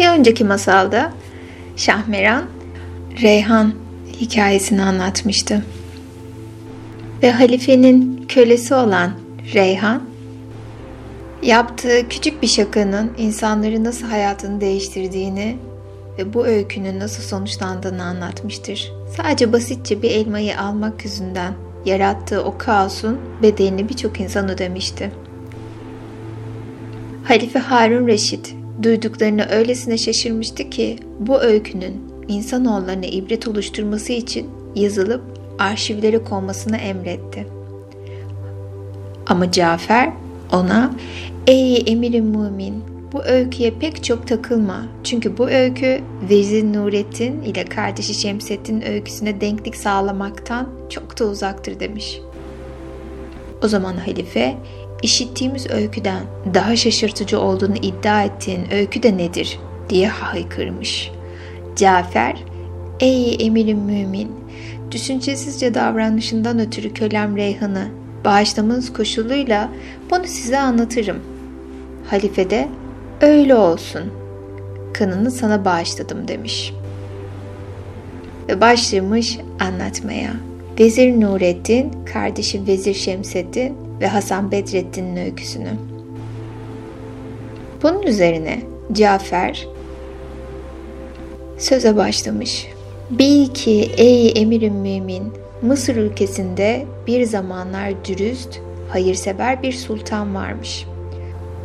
Bir önceki masalda Şahmeran Reyhan hikayesini anlatmıştı. Ve halifenin kölesi olan Reyhan yaptığı küçük bir şakanın insanların nasıl hayatını değiştirdiğini ve bu öykünün nasıl sonuçlandığını anlatmıştır. Sadece basitçe bir elmayı almak yüzünden yarattığı o kaosun bedelini birçok insan ödemişti. Halife Harun Reşit duyduklarını öylesine şaşırmıştı ki bu öykünün insanoğullarına ibret oluşturması için yazılıp arşivlere konmasını emretti. Ama Cafer ona ''Ey emirim mümin bu öyküye pek çok takılma. Çünkü bu öykü Vezir Nurettin ile kardeşi Şemsettin öyküsüne denklik sağlamaktan çok da uzaktır demiş. O zaman halife işittiğimiz öyküden daha şaşırtıcı olduğunu iddia ettiğin öykü de nedir diye haykırmış. Cafer, ey emirim mümin, düşüncesizce davranışından ötürü kölem Reyhan'ı bağışlamanız koşuluyla bunu size anlatırım. Halife de öyle olsun. Kanını sana bağışladım demiş. Ve başlamış anlatmaya. Vezir Nurettin, kardeşi Vezir Şemseddin ve Hasan Bedrettin'in öyküsünü. Bunun üzerine Cafer söze başlamış. Bil ki ey emirim mümin, Mısır ülkesinde bir zamanlar dürüst, hayırsever bir sultan varmış.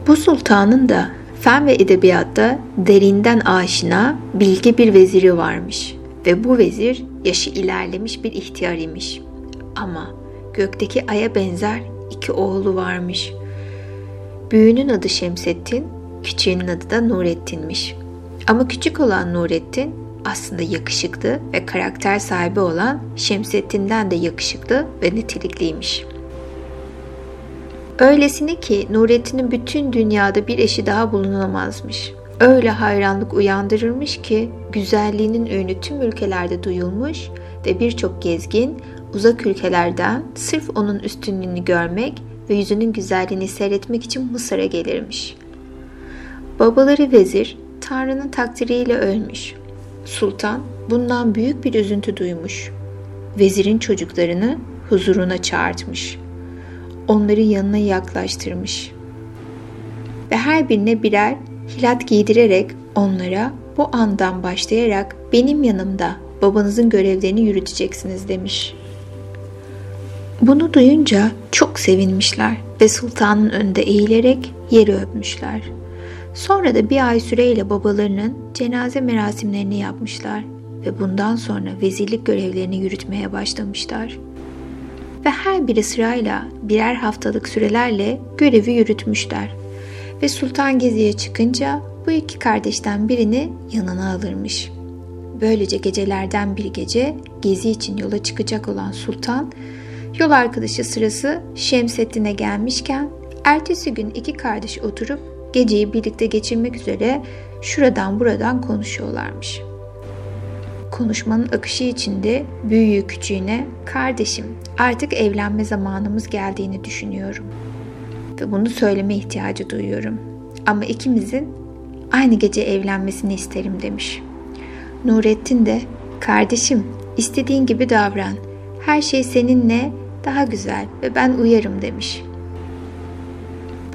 Bu sultanın da fen ve edebiyatta derinden aşina, bilgi bir veziri varmış ve bu vezir yaşı ilerlemiş bir ihtiyar imiş. Ama gökteki aya benzer iki oğlu varmış. Büyüğünün adı Şemsettin, küçüğünün adı da Nurettin'miş. Ama küçük olan Nurettin aslında yakışıklı ve karakter sahibi olan Şemsettin'den de yakışıklı ve nitelikliymiş. Öylesine ki Nurettin'in bütün dünyada bir eşi daha bulunamazmış. Öyle hayranlık uyandırırmış ki güzelliğinin ünü tüm ülkelerde duyulmuş ve birçok gezgin uzak ülkelerden sırf onun üstünlüğünü görmek ve yüzünün güzelliğini seyretmek için Mısır'a gelirmiş. Babaları vezir Tanrı'nın takdiriyle ölmüş. Sultan bundan büyük bir üzüntü duymuş. Vezirin çocuklarını huzuruna çağırtmış. Onları yanına yaklaştırmış. Ve her birine birer hilat giydirerek onlara bu andan başlayarak benim yanımda babanızın görevlerini yürüteceksiniz demiş. Bunu duyunca çok sevinmişler ve sultanın önünde eğilerek yeri öpmüşler. Sonra da bir ay süreyle babalarının cenaze merasimlerini yapmışlar ve bundan sonra vezirlik görevlerini yürütmeye başlamışlar. Ve her biri sırayla birer haftalık sürelerle görevi yürütmüşler. Ve sultan geziye çıkınca bu iki kardeşten birini yanına alırmış. Böylece gecelerden bir gece gezi için yola çıkacak olan sultan, yol arkadaşı sırası Şemseddin'e gelmişken ertesi gün iki kardeş oturup geceyi birlikte geçirmek üzere şuradan buradan konuşuyorlarmış. Konuşmanın akışı içinde büyüğü küçüğüne kardeşim artık evlenme zamanımız geldiğini düşünüyorum. Ve bunu söyleme ihtiyacı duyuyorum. Ama ikimizin aynı gece evlenmesini isterim demiş. Nurettin de kardeşim istediğin gibi davran. Her şey seninle daha güzel ve ben uyarım demiş.''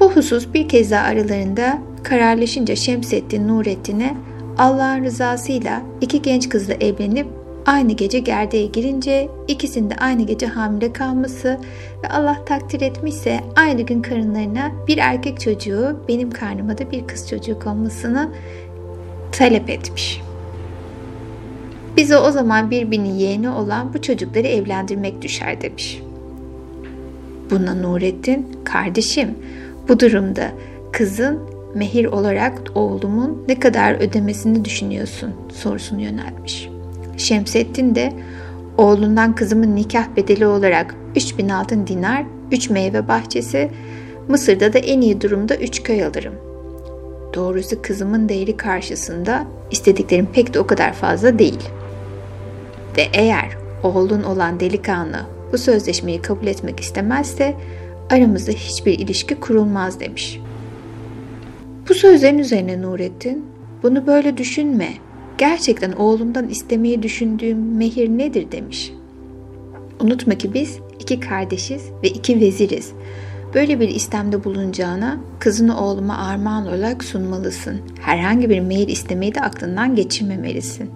Bu husus bir kez daha aralarında kararlaşınca Şemsettin Nurettin'e Allah'ın rızasıyla iki genç kızla evlenip aynı gece gerdeğe girince ikisinde aynı gece hamile kalması ve Allah takdir etmişse aynı gün karınlarına bir erkek çocuğu benim karnıma da bir kız çocuğu konmasını talep etmiş. Bize o zaman birbirinin yeğeni olan bu çocukları evlendirmek düşer demiş. Buna Nurettin, kardeşim bu durumda kızın mehir olarak oğlumun ne kadar ödemesini düşünüyorsun sorusunu yöneltmiş. Şemsettin de oğlundan kızımın nikah bedeli olarak 3000 altın dinar, 3 meyve bahçesi, Mısır'da da en iyi durumda 3 köy alırım. Doğrusu kızımın değeri karşısında istediklerim pek de o kadar fazla değil. Ve eğer oğlun olan delikanlı bu sözleşmeyi kabul etmek istemezse aramızda hiçbir ilişki kurulmaz demiş. Bu sözlerin üzerine Nurettin Bunu böyle düşünme. Gerçekten oğlumdan istemeyi düşündüğüm mehir nedir demiş. Unutma ki biz iki kardeşiz ve iki veziriz. Böyle bir istemde bulunacağına kızını oğluma armağan olarak sunmalısın. Herhangi bir mehir istemeyi de aklından geçirmemelisin.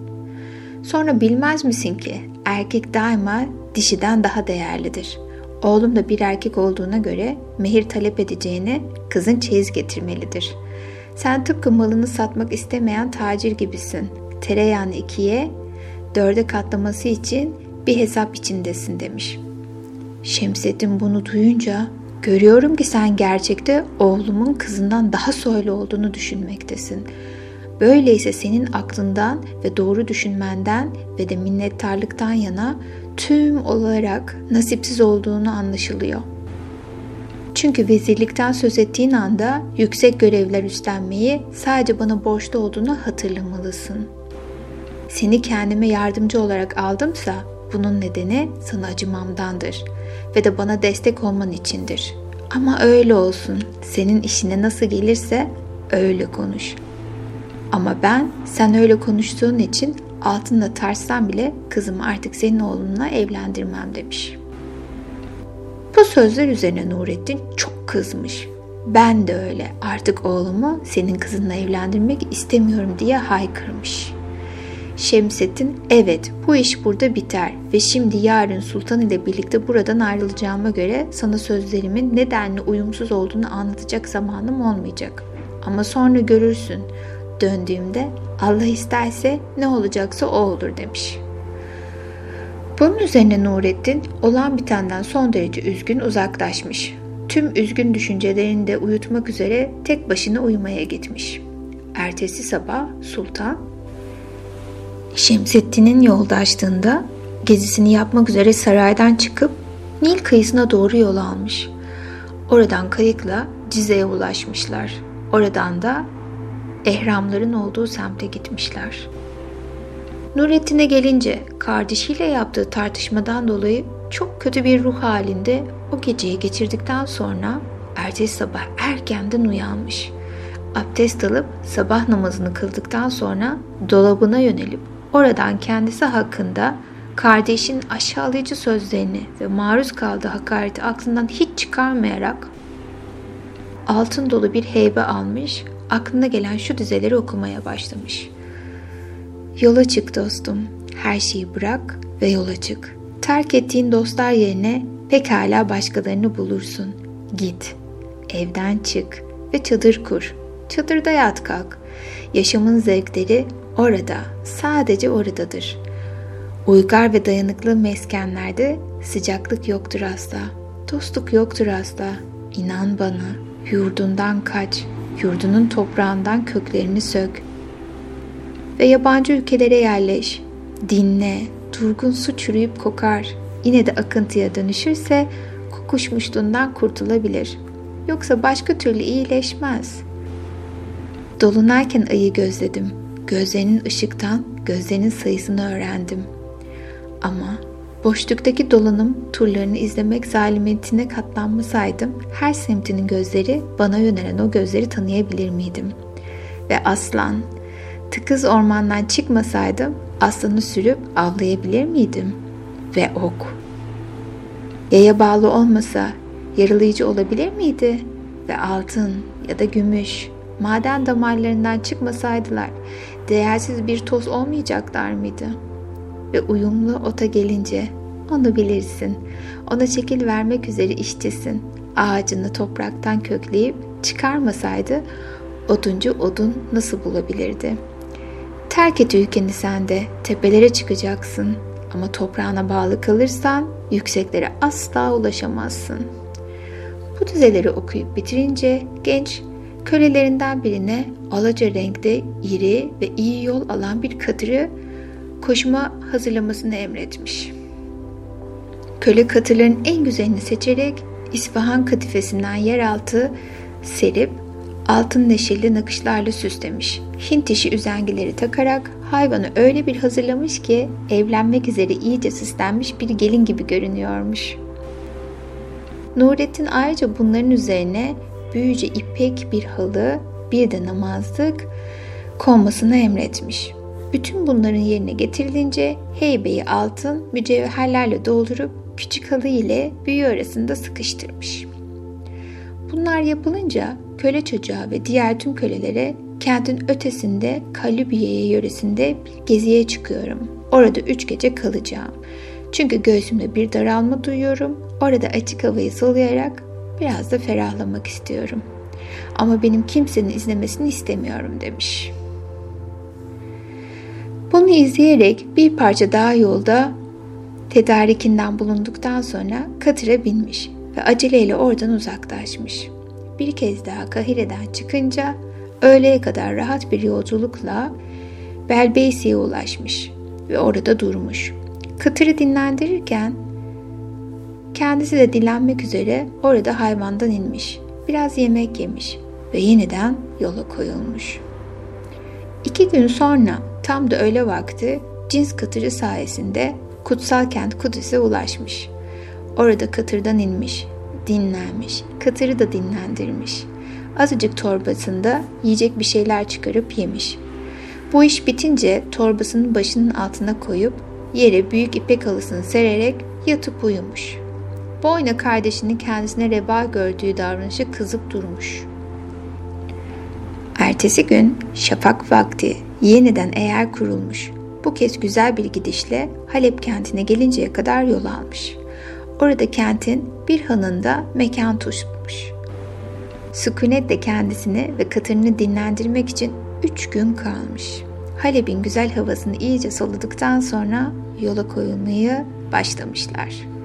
Sonra bilmez misin ki erkek daima dişiden daha değerlidir. Oğlum da bir erkek olduğuna göre mehir talep edeceğine kızın çeyiz getirmelidir. Sen tıpkı malını satmak istemeyen tacir gibisin. Tereyağını ikiye, dörde katlaması için bir hesap içindesin demiş. Şemsettin bunu duyunca görüyorum ki sen gerçekte oğlumun kızından daha soylu olduğunu düşünmektesin. Böyleyse senin aklından ve doğru düşünmenden ve de minnettarlıktan yana tüm olarak nasipsiz olduğunu anlaşılıyor. Çünkü vezirlikten söz ettiğin anda yüksek görevler üstlenmeyi sadece bana borçlu olduğunu hatırlamalısın. Seni kendime yardımcı olarak aldımsa bunun nedeni sana acımamdandır ve de bana destek olman içindir. Ama öyle olsun. Senin işine nasıl gelirse öyle konuş. Ama ben sen öyle konuştuğun için altında tarsam bile kızımı artık senin oğlunla evlendirmem demiş. Bu sözler üzerine Nurettin çok kızmış. Ben de öyle artık oğlumu senin kızınla evlendirmek istemiyorum diye haykırmış. Şemsettin evet bu iş burada biter ve şimdi yarın sultan ile birlikte buradan ayrılacağıma göre sana sözlerimin nedenli uyumsuz olduğunu anlatacak zamanım olmayacak. Ama sonra görürsün döndüğümde Allah isterse ne olacaksa o olur demiş. Bunun üzerine Nurettin olan bitenden son derece üzgün uzaklaşmış. Tüm üzgün düşüncelerini de uyutmak üzere tek başına uyumaya gitmiş. Ertesi sabah sultan Şemsettin'in yoldaşlığında gezisini yapmak üzere saraydan çıkıp Nil kıyısına doğru yol almış. Oradan kayıkla Cize'ye ulaşmışlar. Oradan da ehramların olduğu semte gitmişler. Nurettin'e gelince kardeşiyle yaptığı tartışmadan dolayı çok kötü bir ruh halinde o geceyi geçirdikten sonra ertesi sabah erkenden uyanmış. Abdest alıp sabah namazını kıldıktan sonra dolabına yönelip oradan kendisi hakkında kardeşin aşağılayıcı sözlerini ve maruz kaldığı hakareti aklından hiç çıkarmayarak altın dolu bir heybe almış aklına gelen şu dizeleri okumaya başlamış. Yola çık dostum, her şeyi bırak ve yola çık. Terk ettiğin dostlar yerine pekala başkalarını bulursun. Git, evden çık ve çadır kur. Çadırda yat kalk. Yaşamın zevkleri orada, sadece oradadır. Uygar ve dayanıklı meskenlerde sıcaklık yoktur asla. Dostluk yoktur asla. İnan bana, yurdundan kaç.'' Yurdunun toprağından köklerini sök ve yabancı ülkelere yerleş. Dinle, durgun su çürüyüp kokar. Yine de akıntıya dönüşürse kokuşmuşluğundan kurtulabilir. Yoksa başka türlü iyileşmez. Dolunayken ayı gözledim. Gözlerinin ışıktan gözlerinin sayısını öğrendim. Ama Boşluktaki dolanım turlarını izlemek zalimiyetine katlanmasaydım her semtinin gözleri bana yönelen o gözleri tanıyabilir miydim? Ve aslan, tıkız ormandan çıkmasaydım aslanı sürüp avlayabilir miydim? Ve ok. Yaya bağlı olmasa yaralayıcı olabilir miydi? Ve altın ya da gümüş maden damarlarından çıkmasaydılar değersiz bir toz olmayacaklar mıydı?'' Ve uyumlu ota gelince onu bilirsin. Ona şekil vermek üzere işçisin. Ağacını topraktan kökleyip çıkarmasaydı oduncu odun nasıl bulabilirdi? Terk et ülkeni sen de, tepelere çıkacaksın. Ama toprağına bağlı kalırsan yükseklere asla ulaşamazsın. Bu dizeleri okuyup bitirince genç kölelerinden birine alaca renkte iri ve iyi yol alan bir katırı koşuma hazırlamasını emretmiş. Köle katırların en güzelini seçerek İsfahan katifesinden yeraltı serip altın neşeli nakışlarla süslemiş. Hint işi üzengileri takarak hayvanı öyle bir hazırlamış ki evlenmek üzere iyice süslenmiş bir gelin gibi görünüyormuş. Nurettin ayrıca bunların üzerine büyüce ipek bir halı, bir de namazlık, konmasını emretmiş. Bütün bunların yerine getirilince heybeyi altın mücevherlerle doldurup küçük halı ile büyü arasında sıkıştırmış. Bunlar yapılınca köle çocuğa ve diğer tüm kölelere kentin ötesinde Kalübiye'ye yöresinde bir geziye çıkıyorum. Orada üç gece kalacağım. Çünkü göğsümde bir daralma duyuyorum. Orada açık havayı soluyarak biraz da ferahlamak istiyorum. Ama benim kimsenin izlemesini istemiyorum demiş. Bunu izleyerek bir parça daha yolda tedarikinden bulunduktan sonra katıra binmiş ve aceleyle oradan uzaklaşmış. Bir kez daha Kahire'den çıkınca öğleye kadar rahat bir yolculukla Belbeysi'ye ulaşmış ve orada durmuş. Katırı dinlendirirken kendisi de dinlenmek üzere orada hayvandan inmiş. Biraz yemek yemiş ve yeniden yola koyulmuş. İki gün sonra tam da öğle vakti cins katırı sayesinde kutsal kent Kudüs'e ulaşmış. Orada katırdan inmiş, dinlenmiş, katırı da dinlendirmiş. Azıcık torbasında yiyecek bir şeyler çıkarıp yemiş. Bu iş bitince torbasının başının altına koyup yere büyük ipek halısını sererek yatıp uyumuş. Boyna kardeşinin kendisine reba gördüğü davranışı kızıp durmuş. Ertesi gün şafak vakti yeniden eğer kurulmuş. Bu kez güzel bir gidişle Halep kentine gelinceye kadar yol almış. Orada kentin bir hanında mekan tutmuş. Sükunet de kendisini ve katırını dinlendirmek için üç gün kalmış. Halep'in güzel havasını iyice soludıktan sonra yola koyulmayı başlamışlar.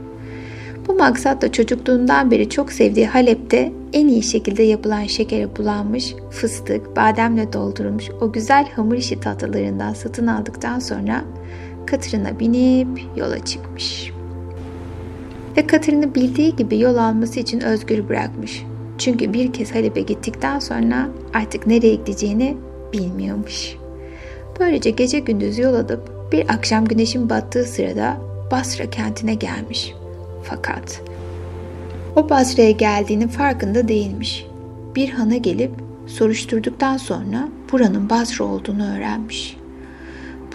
Bu maksatla çocukluğundan beri çok sevdiği Halep'te en iyi şekilde yapılan şekere bulanmış, fıstık, bademle doldurulmuş o güzel hamur işi tatlılarından satın aldıktan sonra katırına binip yola çıkmış. Ve katırını bildiği gibi yol alması için özgür bırakmış. Çünkü bir kez Halep'e gittikten sonra artık nereye gideceğini bilmiyormuş. Böylece gece gündüz yol alıp bir akşam güneşin battığı sırada Basra kentine gelmiş. Fakat o Basra'ya geldiğinin farkında değilmiş. Bir hana gelip soruşturduktan sonra buranın Basra olduğunu öğrenmiş.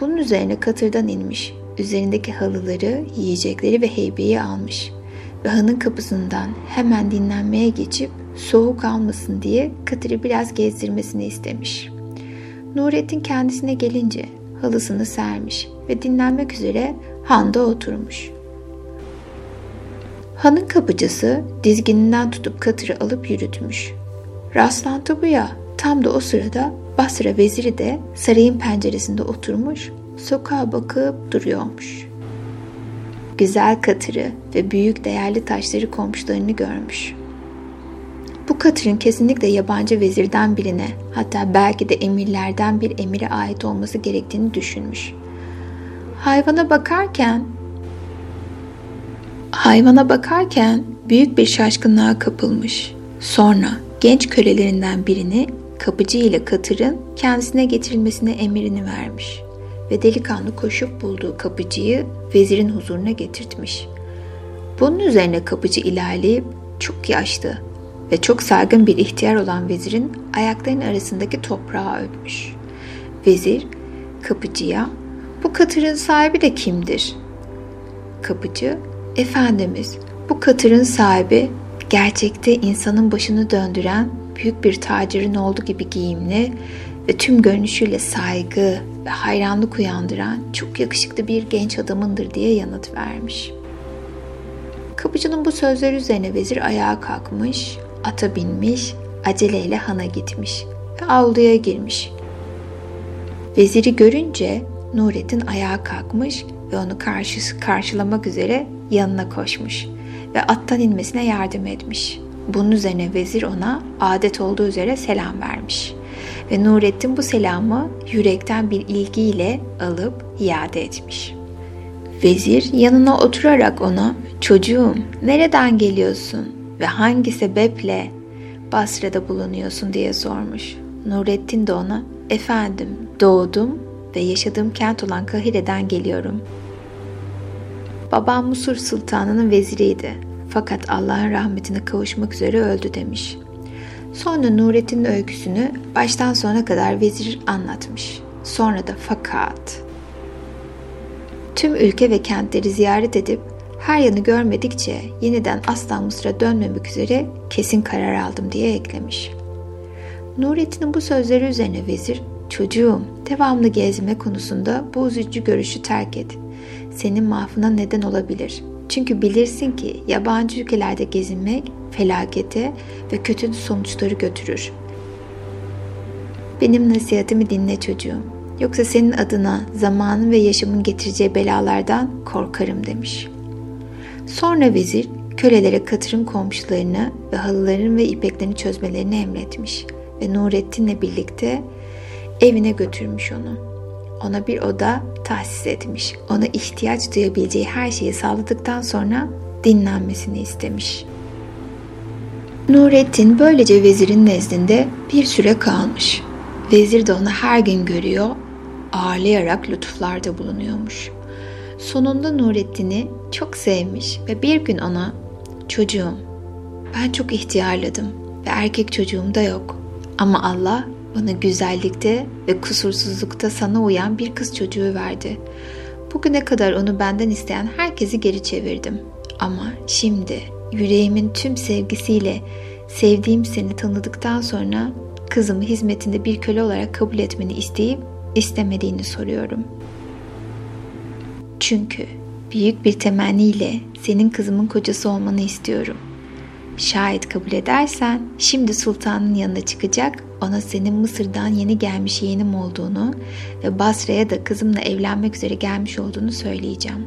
Bunun üzerine katırdan inmiş. Üzerindeki halıları, yiyecekleri ve heybeyi almış. Ve hanın kapısından hemen dinlenmeye geçip soğuk almasın diye katırı biraz gezdirmesini istemiş. Nurettin kendisine gelince halısını sermiş ve dinlenmek üzere handa oturmuş. Hanın kapıcısı dizgininden tutup katırı alıp yürütmüş. Rastlantı bu ya, tam da o sırada Basra veziri de sarayın penceresinde oturmuş, sokağa bakıp duruyormuş. Güzel katırı ve büyük değerli taşları komşularını görmüş. Bu katırın kesinlikle yabancı vezirden birine, hatta belki de emirlerden bir emire ait olması gerektiğini düşünmüş. Hayvana bakarken Hayvana bakarken büyük bir şaşkınlığa kapılmış. Sonra genç kölelerinden birini kapıcı ile katırın kendisine getirilmesine emrini vermiş ve delikanlı koşup bulduğu kapıcıyı vezirin huzuruna getirtmiş. Bunun üzerine kapıcı ilerleyip çok yaşlı ve çok saygın bir ihtiyar olan vezirin ayaklarının arasındaki toprağı öpmüş. Vezir kapıcıya bu katırın sahibi de kimdir? Kapıcı Efendimiz bu katırın sahibi gerçekte insanın başını döndüren büyük bir tacirin olduğu gibi giyimli ve tüm görünüşüyle saygı ve hayranlık uyandıran çok yakışıklı bir genç adamındır diye yanıt vermiş. Kapıcının bu sözleri üzerine vezir ayağa kalkmış, ata binmiş, aceleyle hana gitmiş ve avluya girmiş. Veziri görünce Nurettin ayağa kalkmış ve onu karşı, karşılamak üzere yanına koşmuş ve attan inmesine yardım etmiş. Bunun üzerine vezir ona adet olduğu üzere selam vermiş. Ve Nurettin bu selamı yürekten bir ilgiyle alıp iade etmiş. Vezir yanına oturarak ona çocuğum nereden geliyorsun ve hangi sebeple Basra'da bulunuyorsun diye sormuş. Nurettin de ona efendim doğdum ve yaşadığım kent olan Kahire'den geliyorum. Babam Musur Sultanı'nın veziriydi. Fakat Allah'ın rahmetine kavuşmak üzere öldü demiş. Sonra Nurettin'in öyküsünü baştan sona kadar vezir anlatmış. Sonra da fakat tüm ülke ve kentleri ziyaret edip her yanı görmedikçe yeniden asla Mısır'a dönmemek üzere kesin karar aldım diye eklemiş. Nurettin'in bu sözleri üzerine vezir, çocuğum devamlı gezme konusunda bu üzücü görüşü terk et. Senin mahfına neden olabilir. Çünkü bilirsin ki yabancı ülkelerde gezinmek felakete ve kötü sonuçları götürür. Benim nasihatimi dinle çocuğum. Yoksa senin adına zamanın ve yaşamın getireceği belalardan korkarım demiş. Sonra vezir kölelere katırın komşularını ve halıların ve ipeklerini çözmelerini emretmiş ve Nurettin'le birlikte evine götürmüş onu. Ona bir oda tahsis etmiş. Ona ihtiyaç duyabileceği her şeyi sağladıktan sonra dinlenmesini istemiş. Nurettin böylece vezirin nezdinde bir süre kalmış. Vezir de onu her gün görüyor, ağırlayarak lütuflarda bulunuyormuş. Sonunda Nurettin'i çok sevmiş ve bir gün ona çocuğum ben çok ihtiyarladım ve erkek çocuğum da yok. Ama Allah bana güzellikte ve kusursuzlukta sana uyan bir kız çocuğu verdi. Bugüne kadar onu benden isteyen herkesi geri çevirdim. Ama şimdi yüreğimin tüm sevgisiyle sevdiğim seni tanıdıktan sonra kızımı hizmetinde bir köle olarak kabul etmeni isteyip istemediğini soruyorum. Çünkü büyük bir temenniyle senin kızımın kocası olmanı istiyorum. Şayet kabul edersen şimdi sultanın yanına çıkacak ona senin Mısır'dan yeni gelmiş yeğenim olduğunu ve Basra'ya da kızımla evlenmek üzere gelmiş olduğunu söyleyeceğim.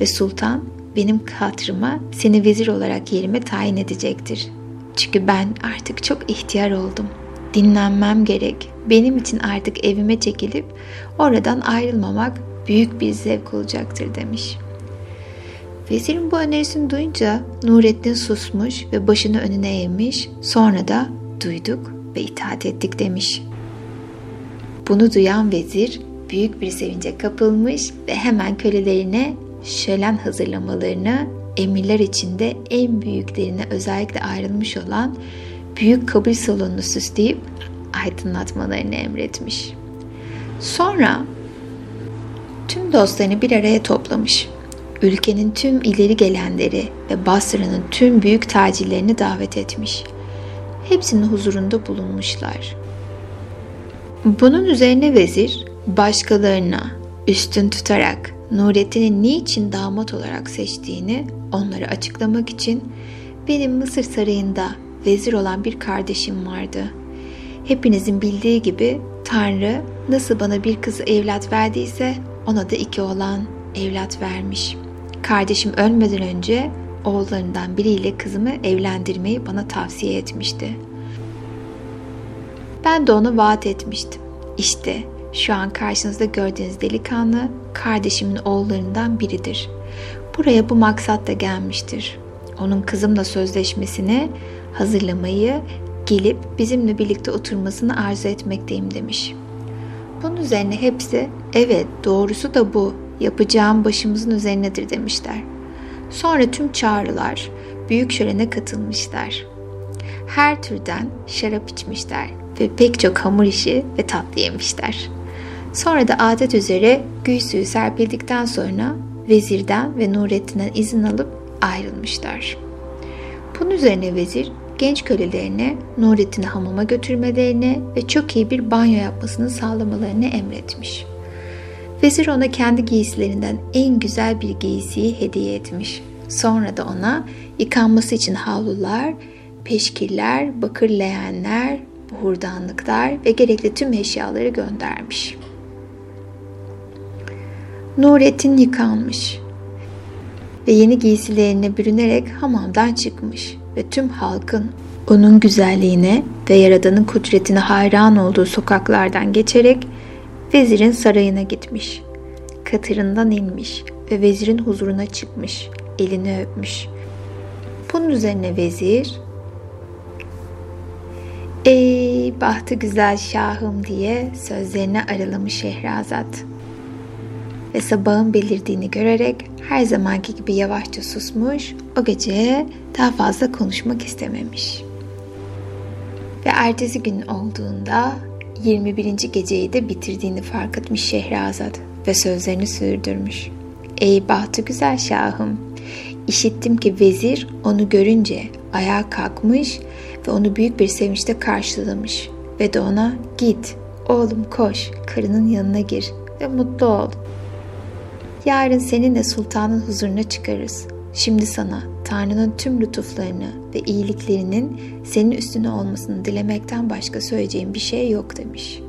Ve sultan benim hatırıma seni vezir olarak yerime tayin edecektir. Çünkü ben artık çok ihtiyar oldum. Dinlenmem gerek. Benim için artık evime çekilip oradan ayrılmamak büyük bir zevk olacaktır demiş. Vezirin bu önerisini duyunca Nurettin susmuş ve başını önüne eğmiş. Sonra da duyduk ve itaat ettik demiş. Bunu duyan vezir büyük bir sevince kapılmış ve hemen kölelerine şölen hazırlamalarını emirler içinde en büyüklerine özellikle ayrılmış olan büyük kabul salonunu süsleyip aydınlatmalarını emretmiş. Sonra tüm dostlarını bir araya toplamış. Ülkenin tüm ileri gelenleri ve Basra'nın tüm büyük tacirlerini davet etmiş. Hepsinin huzurunda bulunmuşlar. Bunun üzerine vezir başkalarına üstün tutarak Nurettin'i niçin damat olarak seçtiğini onlara açıklamak için benim Mısır sarayında vezir olan bir kardeşim vardı. Hepinizin bildiği gibi Tanrı nasıl bana bir kızı evlat verdiyse ona da iki oğlan evlat vermiş. Kardeşim ölmeden önce oğullarından biriyle kızımı evlendirmeyi bana tavsiye etmişti. Ben de ona vaat etmiştim. İşte şu an karşınızda gördüğünüz delikanlı kardeşimin oğullarından biridir. Buraya bu maksatla gelmiştir. Onun kızımla sözleşmesini hazırlamayı, gelip bizimle birlikte oturmasını arzu etmekteyim demiş. Bunun üzerine hepsi evet doğrusu da bu yapacağım başımızın üzerinedir demişler. Sonra tüm çağrılar büyük şölene katılmışlar. Her türden şarap içmişler ve pek çok hamur işi ve tatlı yemişler. Sonra da adet üzere gül suyu serpildikten sonra vezirden ve Nurettin'den izin alıp ayrılmışlar. Bunun üzerine vezir genç kölelerine Nurettin'i hamama götürmelerini ve çok iyi bir banyo yapmasını sağlamalarını emretmiş. Vezir ona kendi giysilerinden en güzel bir giysiyi hediye etmiş. Sonra da ona yıkanması için havlular, peşkiller, bakır leğenler, buhurdanlıklar ve gerekli tüm eşyaları göndermiş. Nurettin yıkanmış ve yeni giysilerine bürünerek hamamdan çıkmış ve tüm halkın onun güzelliğine ve Yaradan'ın kudretine hayran olduğu sokaklardan geçerek vezirin sarayına gitmiş. Katırından inmiş ve vezirin huzuruna çıkmış, elini öpmüş. Bunun üzerine vezir, ''Ey bahtı güzel şahım'' diye sözlerine aralamış Şehrazat ve sabahın belirdiğini görerek her zamanki gibi yavaşça susmuş, o gece daha fazla konuşmak istememiş. Ve ertesi gün olduğunda 21. geceyi de bitirdiğini fark etmiş Şehrazat ve sözlerini sürdürmüş. Ey bahtı güzel şahım, işittim ki vezir onu görünce ayağa kalkmış ve onu büyük bir sevinçle karşılamış ve de ona git oğlum koş karının yanına gir ve mutlu ol. Yarın seninle sultanın huzuruna çıkarız. Şimdi sana Tanrı'nın tüm lütuflarını ve iyiliklerinin senin üstüne olmasını dilemekten başka söyleyeceğim bir şey yok demiş.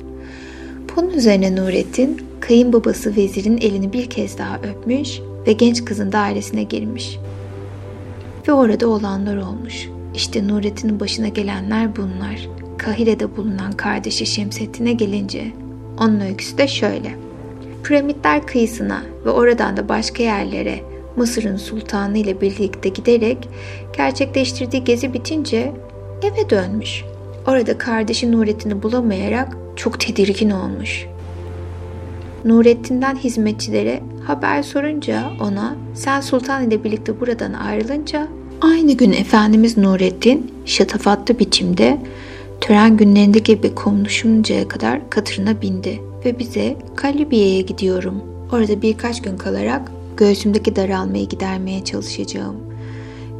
Bunun üzerine Nurettin kayınbabası vezirin elini bir kez daha öpmüş ve genç kızın dairesine girmiş. Ve orada olanlar olmuş. İşte Nurettin'in başına gelenler bunlar. Kahire'de bulunan kardeşi Şemsettin'e gelince onun öyküsü de şöyle. Piramitler kıyısına ve oradan da başka yerlere Mısır'ın sultanı ile birlikte giderek gerçekleştirdiği gezi bitince eve dönmüş. Orada kardeşi Nurettin'i bulamayarak çok tedirgin olmuş. Nurettin'den hizmetçilere haber sorunca ona sen sultan ile birlikte buradan ayrılınca aynı gün Efendimiz Nurettin şatafatlı biçimde tören günlerindeki gibi konuşuncaya kadar katırına bindi ve bize Kalibiye'ye gidiyorum. Orada birkaç gün kalarak göğsümdeki daralmayı gidermeye çalışacağım.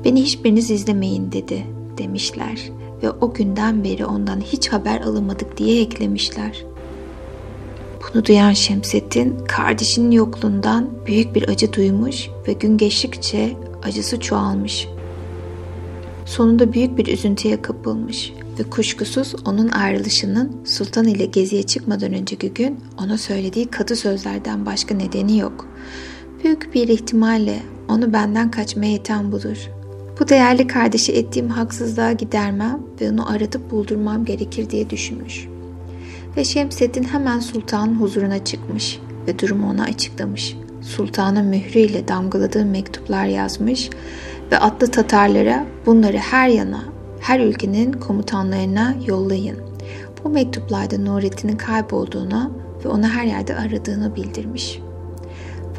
Beni hiçbiriniz izlemeyin dedi demişler ve o günden beri ondan hiç haber alamadık diye eklemişler. Bunu duyan Şemsettin kardeşinin yokluğundan büyük bir acı duymuş ve gün geçtikçe acısı çoğalmış. Sonunda büyük bir üzüntüye kapılmış ve kuşkusuz onun ayrılışının sultan ile geziye çıkmadan önceki gün ona söylediği katı sözlerden başka nedeni yok. Büyük bir ihtimalle onu benden kaçmaya iten budur. Bu değerli kardeşi ettiğim haksızlığa gidermem ve onu aratıp buldurmam gerekir diye düşünmüş. Ve Şemseddin hemen sultanın huzuruna çıkmış ve durumu ona açıklamış. Sultanın mührüyle damgaladığı mektuplar yazmış ve atlı Tatarlara bunları her yana, her ülkenin komutanlarına yollayın. Bu mektuplarda Nurettin'in kaybolduğunu ve onu her yerde aradığını bildirmiş.''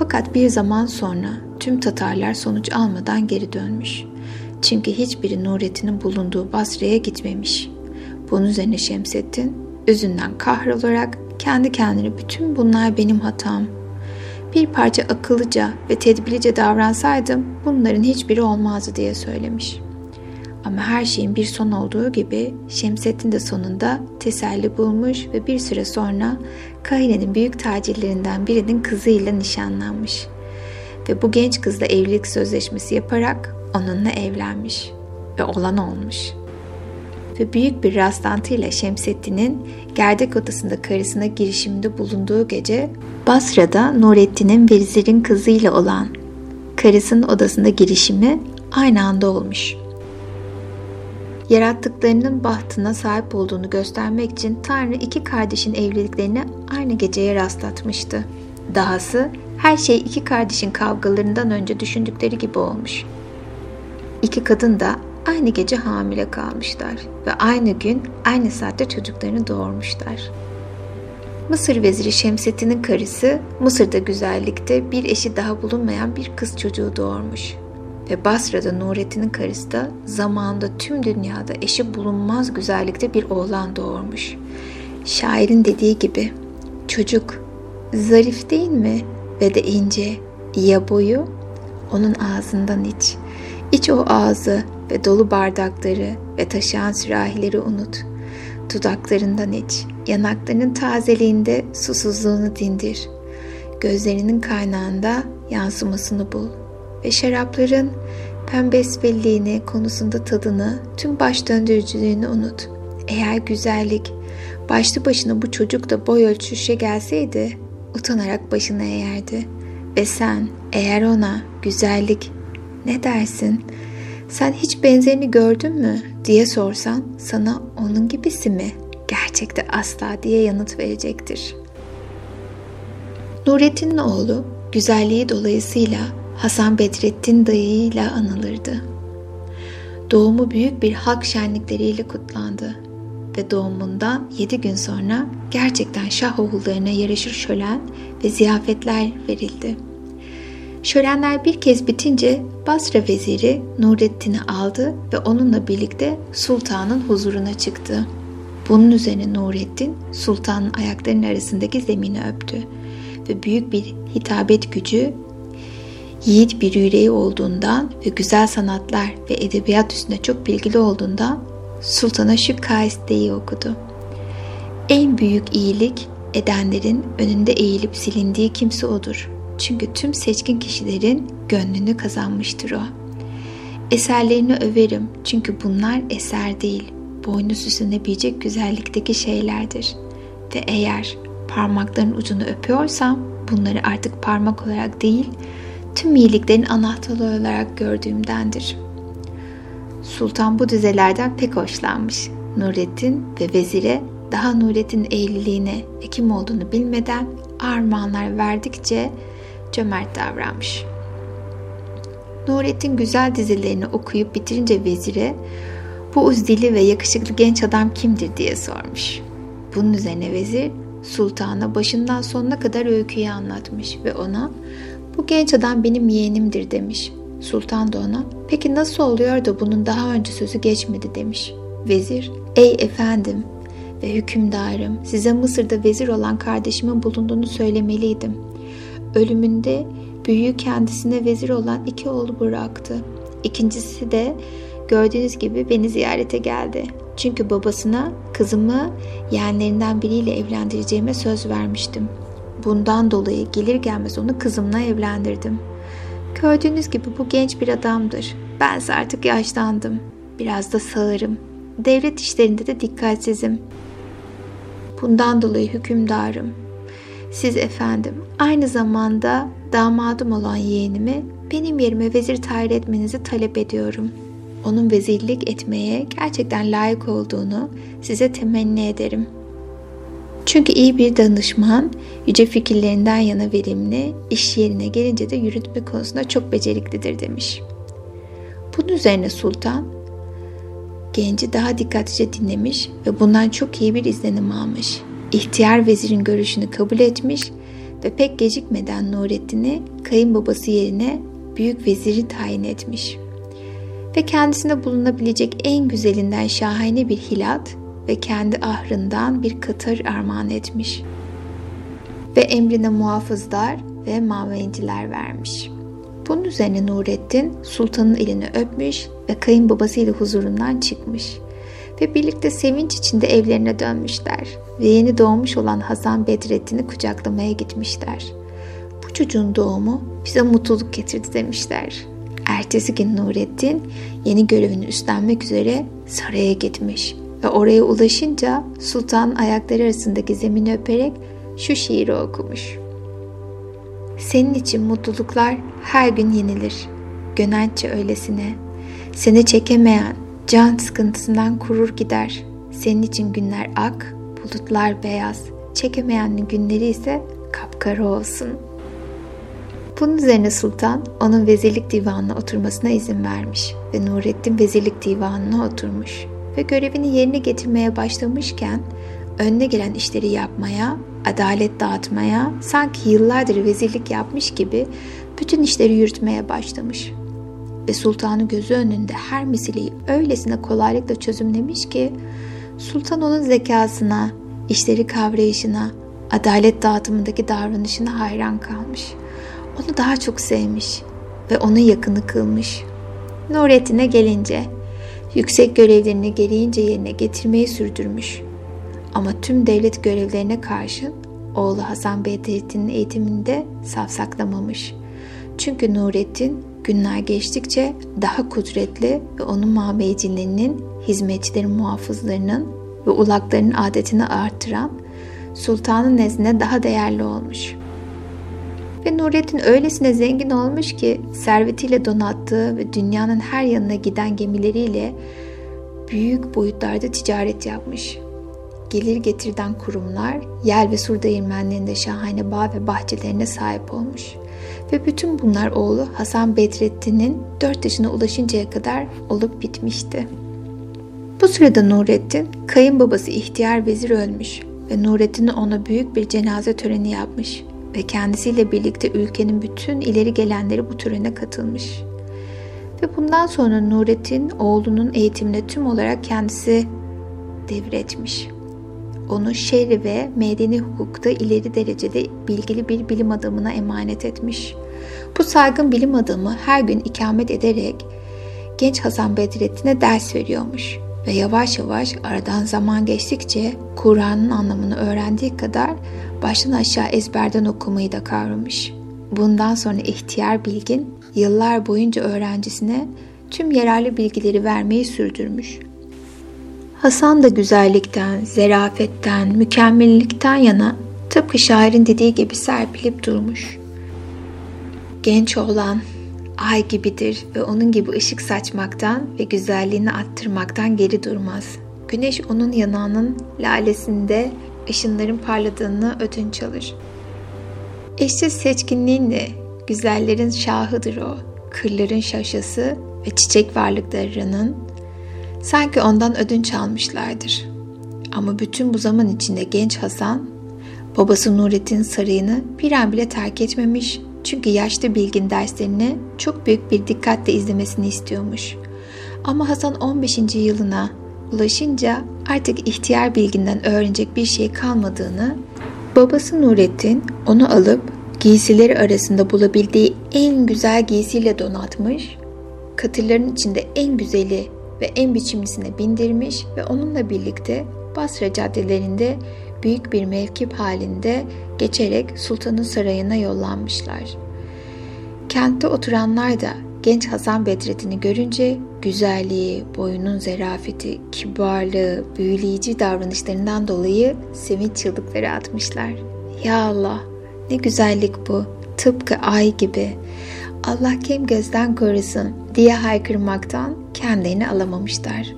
Fakat bir zaman sonra tüm Tatarlar sonuç almadan geri dönmüş. Çünkü hiçbiri Nurettin'in bulunduğu Basra'ya gitmemiş. Bunun üzerine Şemsettin üzünden kahrolarak kendi kendine bütün bunlar benim hatam. Bir parça akıllıca ve tedbirlice davransaydım bunların hiçbiri olmazdı diye söylemiş.'' Ama her şeyin bir son olduğu gibi Şemsettin de sonunda teselli bulmuş ve bir süre sonra Kahine'nin büyük tacirlerinden birinin kızıyla nişanlanmış. Ve bu genç kızla evlilik sözleşmesi yaparak onunla evlenmiş ve olan olmuş. Ve büyük bir rastlantıyla Şemsettin'in gerdek odasında karısına girişiminde bulunduğu gece Basra'da Nurettin'in vezirin kızıyla olan karısının odasında girişimi aynı anda olmuş yarattıklarının bahtına sahip olduğunu göstermek için Tanrı iki kardeşin evliliklerini aynı geceye rastlatmıştı. Dahası her şey iki kardeşin kavgalarından önce düşündükleri gibi olmuş. İki kadın da aynı gece hamile kalmışlar ve aynı gün aynı saatte çocuklarını doğurmuşlar. Mısır veziri Şemsettin'in karısı Mısır'da güzellikte bir eşi daha bulunmayan bir kız çocuğu doğurmuş ve Basra'da Nurettin'in karısı da zamanında tüm dünyada eşi bulunmaz güzellikte bir oğlan doğurmuş. Şairin dediği gibi çocuk zarif değil mi ve de ince ya boyu onun ağzından iç. İç o ağzı ve dolu bardakları ve taşıyan sürahileri unut. Dudaklarından iç. Yanaklarının tazeliğinde susuzluğunu dindir. Gözlerinin kaynağında yansımasını bul ve şarapların pembesbelliğini konusunda tadını, tüm baş döndürücülüğünü unut. Eğer güzellik başlı başına bu çocuk da boy ölçüşe gelseydi utanarak başını eğerdi. Ve sen eğer ona güzellik ne dersin? Sen hiç benzerini gördün mü diye sorsan sana onun gibisi mi? Gerçekte asla diye yanıt verecektir. Nurettin'in oğlu güzelliği dolayısıyla Hasan Bedrettin dayıyla anılırdı. Doğumu büyük bir halk şenlikleriyle kutlandı ve doğumundan yedi gün sonra gerçekten şah oğullarına yarışır şölen ve ziyafetler verildi. Şölenler bir kez bitince Basra veziri Nurettin'i aldı ve onunla birlikte sultanın huzuruna çıktı. Bunun üzerine Nurettin sultanın ayaklarının arasındaki zemini öptü ve büyük bir hitabet gücü yiğit bir yüreği olduğundan ve güzel sanatlar ve edebiyat üstünde çok bilgili olduğundan sultana şu kaisteyi okudu. En büyük iyilik edenlerin önünde eğilip silindiği kimse odur. Çünkü tüm seçkin kişilerin gönlünü kazanmıştır o. Eserlerini överim çünkü bunlar eser değil, boynu süslenebilecek güzellikteki şeylerdir. Ve eğer parmakların ucunu öpüyorsam bunları artık parmak olarak değil, tüm iyiliklerin anahtarı olarak gördüğümdendir. Sultan bu dizelerden pek hoşlanmış. Nurettin ve vezire daha Nurettin evliliğine ve kim olduğunu bilmeden armağanlar verdikçe cömert davranmış. Nurettin güzel dizilerini okuyup bitirince vezire bu uzdili ve yakışıklı genç adam kimdir diye sormuş. Bunun üzerine vezir sultana başından sonuna kadar öyküyü anlatmış ve ona bu genç adam benim yeğenimdir demiş. Sultan da ona peki nasıl oluyor da bunun daha önce sözü geçmedi demiş. Vezir ey efendim ve hükümdarım size Mısır'da vezir olan kardeşimin bulunduğunu söylemeliydim. Ölümünde büyüğü kendisine vezir olan iki oğlu bıraktı. İkincisi de gördüğünüz gibi beni ziyarete geldi. Çünkü babasına kızımı yeğenlerinden biriyle evlendireceğime söz vermiştim. Bundan dolayı gelir gelmez onu kızımla evlendirdim. Gördüğünüz gibi bu genç bir adamdır. Bense artık yaşlandım. Biraz da sağırım. Devlet işlerinde de dikkatsizim. Bundan dolayı hükümdarım. Siz efendim aynı zamanda damadım olan yeğenimi benim yerime vezir tayin etmenizi talep ediyorum. Onun vezirlik etmeye gerçekten layık olduğunu size temenni ederim. Çünkü iyi bir danışman yüce fikirlerinden yana verimli, iş yerine gelince de yürütme konusunda çok beceriklidir demiş. Bunun üzerine sultan genci daha dikkatlice dinlemiş ve bundan çok iyi bir izlenim almış. İhtiyar vezirin görüşünü kabul etmiş ve pek gecikmeden Nurettin'i kayınbabası yerine büyük veziri tayin etmiş. Ve kendisine bulunabilecek en güzelinden şahane bir hilat ve kendi ahrından bir katar armağan etmiş. Ve emrine muhafızlar ve mavenciler vermiş. Bunun üzerine Nurettin sultanın elini öpmüş ve kayınbabasıyla huzurundan çıkmış. Ve birlikte sevinç içinde evlerine dönmüşler ve yeni doğmuş olan Hasan Bedrettin'i kucaklamaya gitmişler. Bu çocuğun doğumu bize mutluluk getirdi demişler. Ertesi gün Nurettin yeni görevini üstlenmek üzere saraya gitmiş ve oraya ulaşınca sultan ayakları arasındaki zemini öperek şu şiiri okumuş. Senin için mutluluklar her gün yenilir. Gönençe öylesine. Seni çekemeyen can sıkıntısından kurur gider. Senin için günler ak, bulutlar beyaz. Çekemeyenin günleri ise kapkara olsun. Bunun üzerine sultan onun vezirlik divanına oturmasına izin vermiş ve Nurettin vezirlik divanına oturmuş ve görevini yerine getirmeye başlamışken önüne gelen işleri yapmaya, adalet dağıtmaya, sanki yıllardır vezirlik yapmış gibi bütün işleri yürütmeye başlamış. Ve sultanın gözü önünde her meseleyi öylesine kolaylıkla çözümlemiş ki sultan onun zekasına, işleri kavrayışına, adalet dağıtımındaki davranışına hayran kalmış. Onu daha çok sevmiş ve onu yakını kılmış. Nurettin'e gelince yüksek görevlerini gereğince yerine getirmeyi sürdürmüş. Ama tüm devlet görevlerine karşın oğlu Hasan Bedrettin'in eğitiminde safsaklamamış. Çünkü Nurettin günler geçtikçe daha kudretli ve onun mabeycilerinin, hizmetçilerin muhafızlarının ve ulaklarının adetini artıran sultanın nezdine daha değerli olmuş. Ve Nurettin öylesine zengin olmuş ki servetiyle donattığı ve dünyanın her yanına giden gemileriyle büyük boyutlarda ticaret yapmış. Gelir getirden kurumlar, yel ve sur değirmenlerinde şahane bağ ve bahçelerine sahip olmuş. Ve bütün bunlar oğlu Hasan Bedrettin'in 4 yaşına ulaşıncaya kadar olup bitmişti. Bu sırada Nurettin, kayınbabası ihtiyar vezir ölmüş ve Nurettin ona büyük bir cenaze töreni yapmış ve kendisiyle birlikte ülkenin bütün ileri gelenleri bu törene katılmış. Ve bundan sonra Nurettin oğlunun eğitimine tüm olarak kendisi devretmiş. Onu şerri ve medeni hukukta ileri derecede bilgili bir bilim adamına emanet etmiş. Bu saygın bilim adamı her gün ikamet ederek genç Hasan Bedrettin'e ders veriyormuş ve yavaş yavaş aradan zaman geçtikçe Kur'an'ın anlamını öğrendiği kadar baştan aşağı ezberden okumayı da kavramış. Bundan sonra ihtiyar bilgin yıllar boyunca öğrencisine tüm yararlı bilgileri vermeyi sürdürmüş. Hasan da güzellikten, zerafetten, mükemmellikten yana tıpkı şairin dediği gibi serpilip durmuş. Genç olan ay gibidir ve onun gibi ışık saçmaktan ve güzelliğini attırmaktan geri durmaz. Güneş onun yanağının lalesinde ışınların parladığını ödünç alır. Eşsiz seçkinliğinle güzellerin şahıdır o, kırların şaşası ve çiçek varlıklarının sanki ondan ödünç almışlardır. Ama bütün bu zaman içinde genç Hasan, babası Nurettin sarayını bir an bile terk etmemiş çünkü yaşlı bilgin derslerini çok büyük bir dikkatle izlemesini istiyormuş. Ama Hasan 15. yılına ulaşınca artık ihtiyar bilginden öğrenecek bir şey kalmadığını, babası Nurettin onu alıp giysileri arasında bulabildiği en güzel giysiyle donatmış, katırların içinde en güzeli ve en biçimlisine bindirmiş ve onunla birlikte Basra caddelerinde büyük bir mevkip halinde geçerek sultanın sarayına yollanmışlar. Kentte oturanlar da genç Hasan Bedrettin'i görünce güzelliği, boyunun zerafeti, kibarlığı, büyüleyici davranışlarından dolayı sevinç çığlıkları atmışlar. Ya Allah ne güzellik bu, tıpkı ay gibi. Allah kim gözden korusun diye haykırmaktan kendilerini alamamışlar.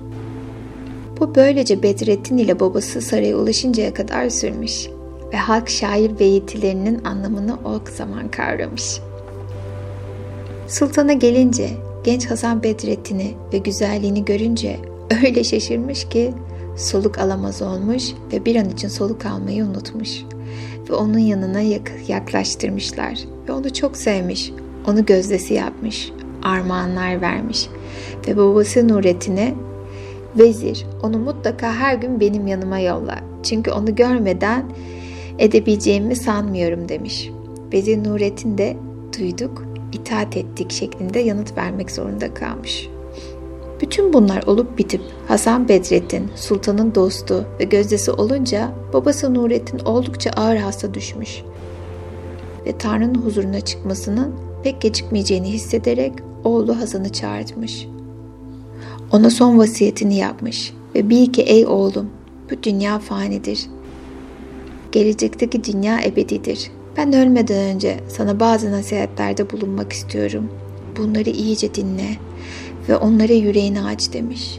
Bu böylece Bedrettin ile babası saraya ulaşıncaya kadar sürmüş ve halk şair beyitilerinin anlamını o zaman kavramış. Sultana gelince genç Hasan Bedrettin'i ve güzelliğini görünce öyle şaşırmış ki soluk alamaz olmuş ve bir an için soluk almayı unutmuş. Ve onun yanına yaklaştırmışlar ve onu çok sevmiş, onu gözdesi yapmış, armağanlar vermiş ve babası Nurettin'e Vezir, onu mutlaka her gün benim yanıma yolla. Çünkü onu görmeden edebileceğimi sanmıyorum demiş. Vezir Nurettin de duyduk, itaat ettik şeklinde yanıt vermek zorunda kalmış. Bütün bunlar olup bitip Hasan Bedrettin, sultanın dostu ve gözdesi olunca babası Nurettin oldukça ağır hasta düşmüş ve Tanrı'nın huzuruna çıkmasının pek gecikmeyeceğini hissederek oğlu Hasan'ı çağırtmış. Ona son vasiyetini yapmış ve bil ki ey oğlum bu dünya fanidir. Gelecekteki dünya ebedidir. Ben ölmeden önce sana bazı nasihatlerde bulunmak istiyorum. Bunları iyice dinle ve onlara yüreğini aç demiş.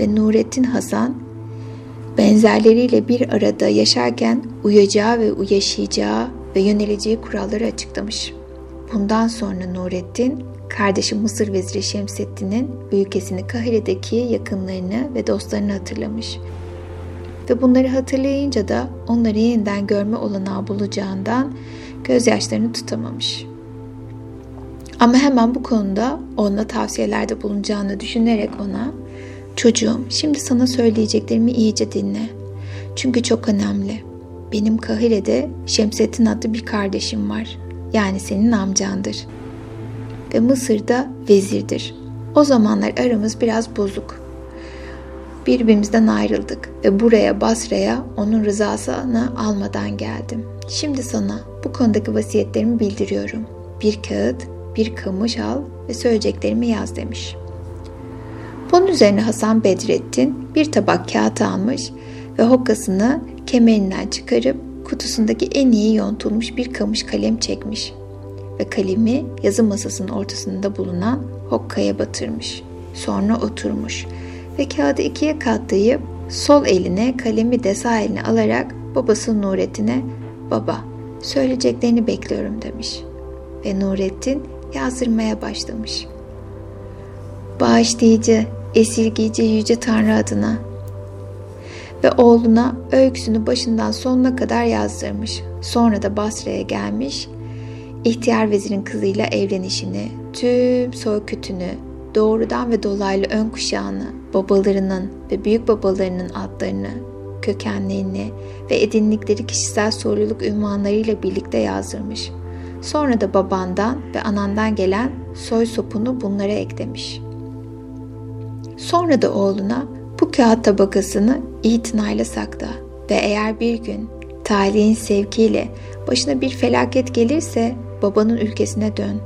Ve Nurettin Hasan benzerleriyle bir arada yaşarken uyacağı ve uyaşayacağı ve yöneleceği kuralları açıklamış. Bundan sonra Nurettin kardeşi Mısır Veziri Şemseddin'in ülkesini Kahire'deki yakınlarını ve dostlarını hatırlamış. Ve bunları hatırlayınca da onları yeniden görme olanağı bulacağından gözyaşlarını tutamamış. Ama hemen bu konuda ona tavsiyelerde bulunacağını düşünerek ona Çocuğum şimdi sana söyleyeceklerimi iyice dinle. Çünkü çok önemli. Benim Kahire'de Şemsettin adlı bir kardeşim var. Yani senin amcandır.'' ve Mısır'da vezirdir. O zamanlar aramız biraz bozuk. Birbirimizden ayrıldık ve buraya Basra'ya onun rızasını almadan geldim. Şimdi sana bu konudaki vasiyetlerimi bildiriyorum. Bir kağıt, bir kamış al ve söyleyeceklerimi yaz demiş. Bunun üzerine Hasan Bedrettin bir tabak kağıt almış ve hokkasını kemerinden çıkarıp kutusundaki en iyi yontulmuş bir kamış kalem çekmiş ve kalemi yazı masasının ortasında bulunan hokkaya batırmış. Sonra oturmuş ve kağıdı ikiye katlayıp sol eline kalemi de sağ eline alarak babası Nurettin'e ''Baba, söyleyeceklerini bekliyorum.'' demiş. Ve Nurettin yazdırmaya başlamış. Bağışlayıcı, esirgici yüce Tanrı adına ve oğluna öyküsünü başından sonuna kadar yazdırmış. Sonra da Basra'ya gelmiş İhtiyar vezirin kızıyla evlenişini, tüm soykütünü, doğrudan ve dolaylı ön kuşağını, babalarının ve büyük babalarının adlarını, kökenlerini ve edindikleri kişisel sorumluluk ünvanlarıyla birlikte yazdırmış. Sonra da babandan ve anandan gelen soy sopunu bunlara eklemiş. Sonra da oğluna bu kağıt tabakasını itinayla sakla ve eğer bir gün talihin sevkiyle başına bir felaket gelirse babanın ülkesine dön.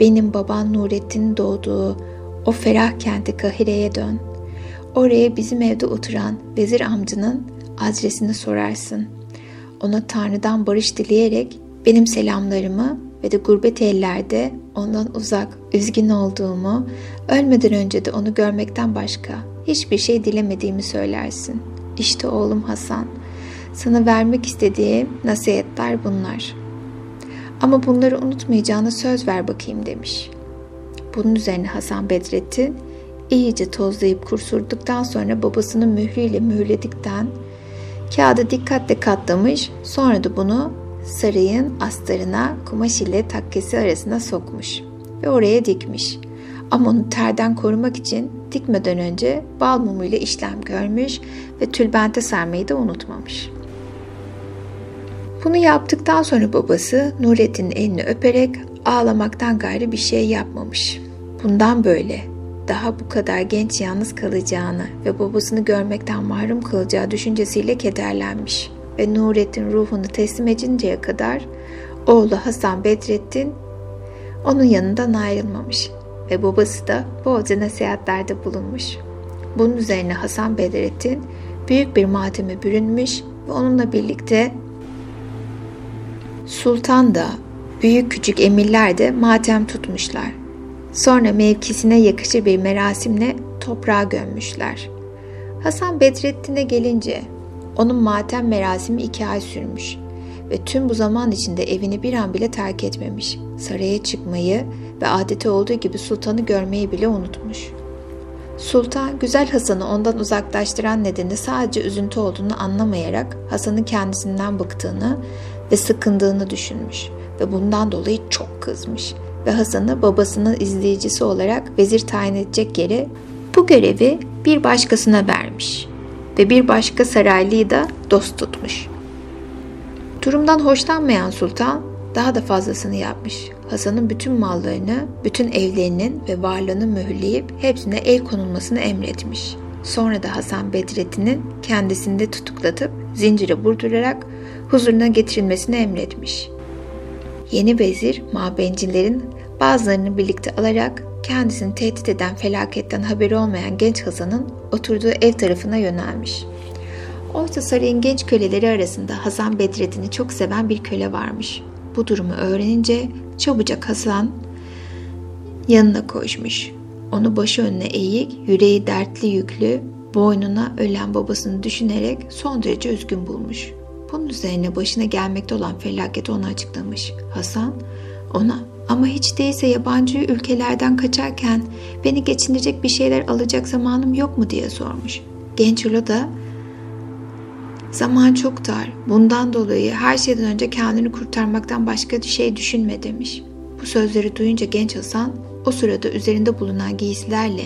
Benim baban Nurettin'in doğduğu o ferah kenti Kahire'ye dön. Oraya bizim evde oturan vezir amcının adresini sorarsın. Ona Tanrı'dan barış dileyerek benim selamlarımı ve de gurbet ellerde ondan uzak, üzgün olduğumu, ölmeden önce de onu görmekten başka hiçbir şey dilemediğimi söylersin. İşte oğlum Hasan. Sana vermek istediğim nasihatler bunlar. Ama bunları unutmayacağına söz ver bakayım demiş. Bunun üzerine Hasan Bedrettin iyice tozlayıp kursurduktan sonra babasının mührüyle mühürledikten kağıdı dikkatle katlamış sonra da bunu sarayın astarına kumaş ile takkesi arasına sokmuş ve oraya dikmiş. Ama onu terden korumak için dikmeden önce bal mumuyla işlem görmüş ve tülbente sarmayı da unutmamış. Bunu yaptıktan sonra babası Nurettin'in elini öperek ağlamaktan gayrı bir şey yapmamış. Bundan böyle daha bu kadar genç yalnız kalacağını ve babasını görmekten mahrum kalacağı düşüncesiyle kederlenmiş ve Nurettin ruhunu teslim edinceye kadar oğlu Hasan Bedrettin onun yanından ayrılmamış ve babası da bolca nasihatlerde bulunmuş. Bunun üzerine Hasan Bedrettin büyük bir mateme bürünmüş ve onunla birlikte Sultan da büyük küçük emirler de matem tutmuşlar. Sonra mevkisine yakışır bir merasimle toprağa gömmüşler. Hasan Bedrettin'e gelince onun matem merasimi iki ay sürmüş ve tüm bu zaman içinde evini bir an bile terk etmemiş. Saraya çıkmayı ve adeti olduğu gibi sultanı görmeyi bile unutmuş. Sultan, güzel Hasan'ı ondan uzaklaştıran nedeni sadece üzüntü olduğunu anlamayarak Hasan'ın kendisinden bıktığını ve sıkındığını düşünmüş ve bundan dolayı çok kızmış ve Hasan'ı babasının izleyicisi olarak vezir tayin edecek yere bu görevi bir başkasına vermiş ve bir başka saraylıyı da dost tutmuş. Durumdan hoşlanmayan sultan daha da fazlasını yapmış. Hasan'ın bütün mallarını, bütün evlerinin ve varlığını mühürleyip hepsine el konulmasını emretmiş. Sonra da Hasan Bedrettin'in kendisini tutuklatıp zincire vurdurarak huzuruna getirilmesini emretmiş. Yeni vezir mabencilerin bazılarını birlikte alarak kendisini tehdit eden felaketten haberi olmayan genç Hasan'ın oturduğu ev tarafına yönelmiş. Oysa sarayın genç köleleri arasında Hasan Bedrettin'i çok seven bir köle varmış. Bu durumu öğrenince çabucak Hasan yanına koşmuş. Onu başı önüne eğik, yüreği dertli yüklü, boynuna ölen babasını düşünerek son derece üzgün bulmuş. Bunun üzerine başına gelmekte olan felaketi ona açıklamış. Hasan ona ama hiç değilse yabancı ülkelerden kaçarken beni geçindirecek bir şeyler alacak zamanım yok mu diye sormuş. Genç Ula da zaman çok dar. Bundan dolayı her şeyden önce kendini kurtarmaktan başka bir şey düşünme demiş. Bu sözleri duyunca genç Hasan o sırada üzerinde bulunan giysilerle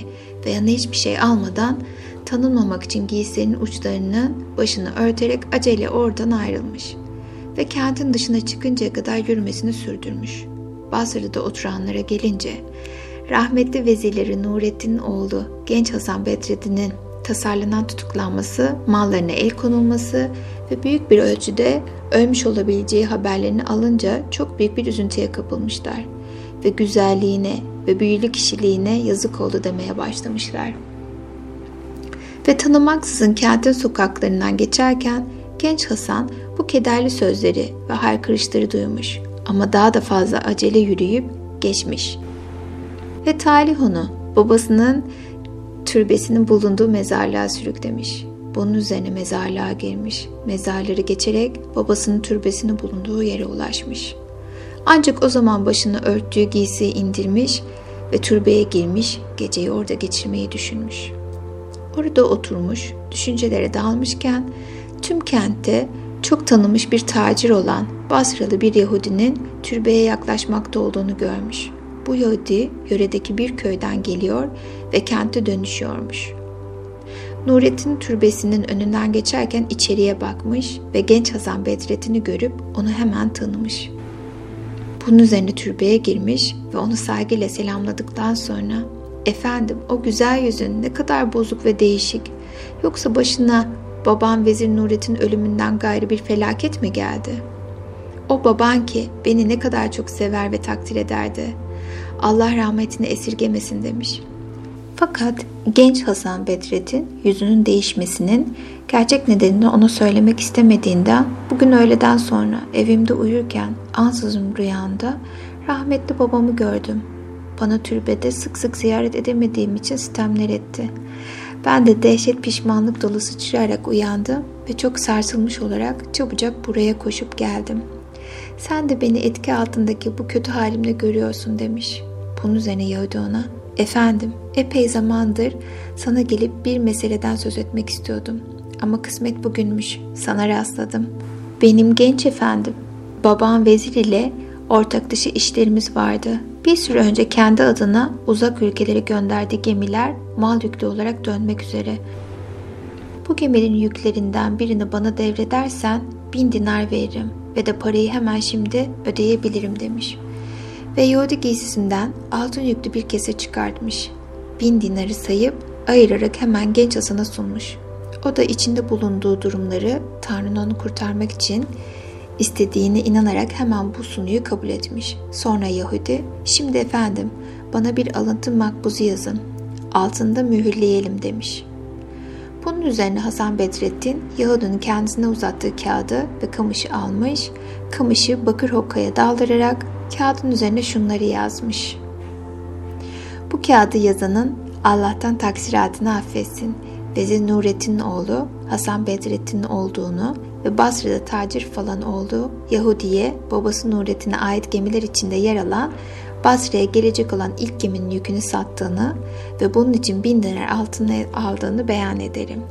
ve yanına hiçbir şey almadan tanınmamak için giysilerinin uçlarını başını örterek acele oradan ayrılmış ve kentin dışına çıkıncaya kadar yürümesini sürdürmüş. Basra'da oturanlara gelince rahmetli vezirleri Nurettin'in oğlu genç Hasan Bedreddin'in tasarlanan tutuklanması, mallarına el konulması ve büyük bir ölçüde ölmüş olabileceği haberlerini alınca çok büyük bir üzüntüye kapılmışlar ve güzelliğine ve büyülü kişiliğine yazık oldu demeye başlamışlar. Ve tanımaksızın kentin sokaklarından geçerken genç Hasan bu kederli sözleri ve haykırışları duymuş ama daha da fazla acele yürüyüp geçmiş. Ve talih onu babasının türbesinin bulunduğu mezarlığa sürüklemiş. Bunun üzerine mezarlığa girmiş. Mezarları geçerek babasının türbesinin bulunduğu yere ulaşmış. Ancak o zaman başını örttüğü giysiyi indirmiş ve türbeye girmiş, geceyi orada geçirmeyi düşünmüş. Orada oturmuş, düşüncelere dalmışken tüm kentte çok tanınmış bir tacir olan Basralı bir Yahudinin türbeye yaklaşmakta olduğunu görmüş. bu Yahudi yöredeki bir köyden geliyor ve kente dönüşüyormuş. Nurettin türbesinin önünden geçerken içeriye bakmış ve genç Hasan Bedrettin'i görüp onu hemen tanımış. Bunun üzerine türbeye girmiş ve onu saygıyla selamladıktan sonra ''Efendim o güzel yüzün ne kadar bozuk ve değişik. Yoksa başına babam Vezir Nurettin ölümünden gayrı bir felaket mi geldi? O baban ki beni ne kadar çok sever ve takdir ederdi. Allah rahmetini esirgemesin demiş.'' Fakat genç Hasan Bedrettin yüzünün değişmesinin gerçek nedenini ona söylemek istemediğinden bugün öğleden sonra evimde uyurken ansızın rüyamda rahmetli babamı gördüm. Bana türbede sık sık ziyaret edemediğim için sistemler etti. Ben de dehşet pişmanlık dolu sıçrayarak uyandım ve çok sarsılmış olarak çabucak buraya koşup geldim. Sen de beni etki altındaki bu kötü halimle görüyorsun demiş. Bunun üzerine Yahudi ona Efendim, epey zamandır sana gelip bir meseleden söz etmek istiyordum. Ama kısmet bugünmüş, sana rastladım. Benim genç efendim, babam vezir ile ortak dışı işlerimiz vardı. Bir süre önce kendi adına uzak ülkelere gönderdiği gemiler mal yüklü olarak dönmek üzere. Bu geminin yüklerinden birini bana devredersen bin dinar veririm ve de parayı hemen şimdi ödeyebilirim demiş.'' ve Yahudi giysisinden altın yüklü bir kese çıkartmış. Bin dinarı sayıp ayırarak hemen genç Hasan'a sunmuş. O da içinde bulunduğu durumları Tanrı'nın onu kurtarmak için istediğine inanarak hemen bu sunuyu kabul etmiş. Sonra Yahudi, şimdi efendim bana bir alıntı makbuzu yazın. Altında mühürleyelim demiş. Bunun üzerine Hasan Bedrettin Yahudi'nin kendisine uzattığı kağıdı ve kamışı almış, kamışı bakır hokkaya daldırarak kağıdın üzerine şunları yazmış. Bu kağıdı yazanın Allah'tan taksiratını affetsin. Vezir Nurettin oğlu Hasan Bedrettin olduğunu ve Basra'da tacir falan olduğu Yahudi'ye babası Nurettin'e ait gemiler içinde yer alan Basra'ya gelecek olan ilk geminin yükünü sattığını ve bunun için bin dinar altını aldığını beyan ederim.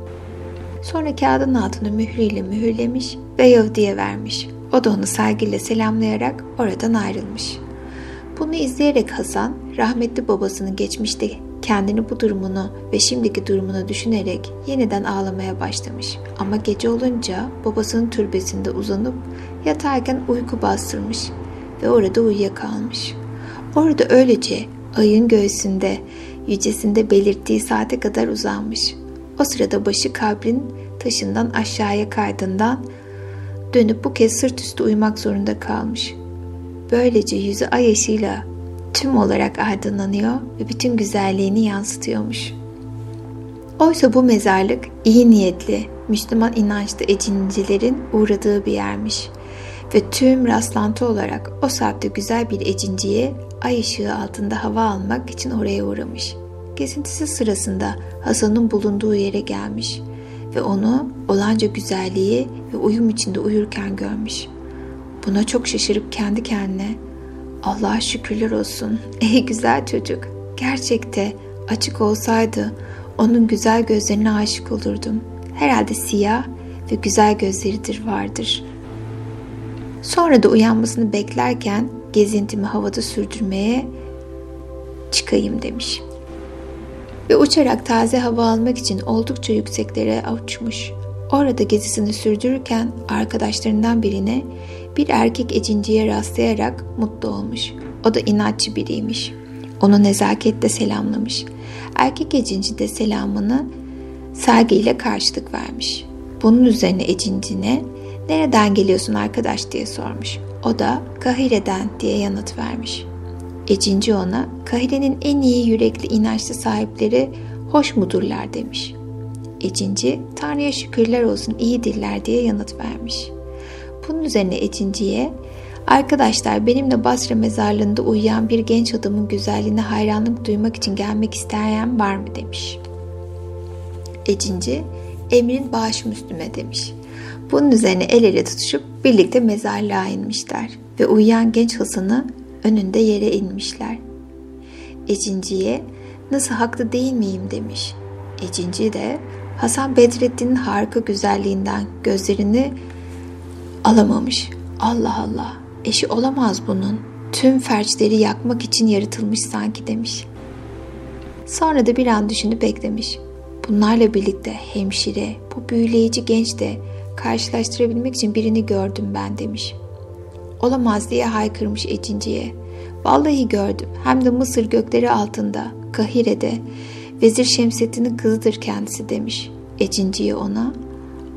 Sonra kağıdın altını mührüyle mühürlemiş ve Yahudi'ye vermiş. O da onu saygıyla selamlayarak oradan ayrılmış. Bunu izleyerek Hasan, rahmetli babasının geçmişte kendini bu durumunu ve şimdiki durumunu düşünerek yeniden ağlamaya başlamış. Ama gece olunca babasının türbesinde uzanıp yatarken uyku bastırmış ve orada uyuyakalmış. Orada öylece ayın göğsünde, yücesinde belirttiği saate kadar uzanmış. O sırada başı kabrin taşından aşağıya kaydığından dönüp bu kez sırt üstü uyumak zorunda kalmış. Böylece yüzü ay ışığıyla tüm olarak aydınlanıyor ve bütün güzelliğini yansıtıyormuş. Oysa bu mezarlık iyi niyetli, Müslüman inançlı ecincilerin uğradığı bir yermiş. Ve tüm rastlantı olarak o saatte güzel bir ecinciye ay ışığı altında hava almak için oraya uğramış. Gezintisi sırasında Hasan'ın bulunduğu yere gelmiş ve onu olanca güzelliği ve uyum içinde uyurken görmüş. Buna çok şaşırıp kendi kendine Allah'a şükürler olsun ey güzel çocuk gerçekte açık olsaydı onun güzel gözlerine aşık olurdum. Herhalde siyah ve güzel gözleridir vardır. Sonra da uyanmasını beklerken gezintimi havada sürdürmeye çıkayım demiş ve uçarak taze hava almak için oldukça yükseklere uçmuş. Orada gezisini sürdürürken arkadaşlarından birine bir erkek ecinciye rastlayarak mutlu olmuş. O da inatçı biriymiş. Onu nezaketle selamlamış. Erkek ecinci de selamını saygıyla karşılık vermiş. Bunun üzerine ecincine nereden geliyorsun arkadaş diye sormuş. O da Kahire'den diye yanıt vermiş. Ecinci ona Kahire'nin en iyi yürekli inançlı sahipleri hoş mudurlar demiş. Ecinci Tanrı'ya şükürler olsun iyidirler diye yanıt vermiş. Bunun üzerine Ecinci'ye Arkadaşlar benimle Basra mezarlığında uyuyan bir genç adamın güzelliğine hayranlık duymak için gelmek isteyen var mı demiş. Ecinci emrin bağışım üstüme demiş. Bunun üzerine el ele tutuşup birlikte mezarlığa inmişler ve uyuyan genç Hasan'ı önünde yere inmişler. Ecinci'ye nasıl haklı değil miyim demiş. Ecinci de Hasan Bedrettin'in harika güzelliğinden gözlerini alamamış. Allah Allah eşi olamaz bunun tüm ferçleri yakmak için yaratılmış sanki demiş. Sonra da bir an düşünüp beklemiş. Bunlarla birlikte hemşire, bu büyüleyici genç de karşılaştırabilmek için birini gördüm ben demiş. Olamaz diye haykırmış Ecinci'ye. Vallahi gördüm. Hem de Mısır gökleri altında, Kahire'de. Vezir Şemsettin'in kızıdır kendisi demiş. Ecinci'ye ona.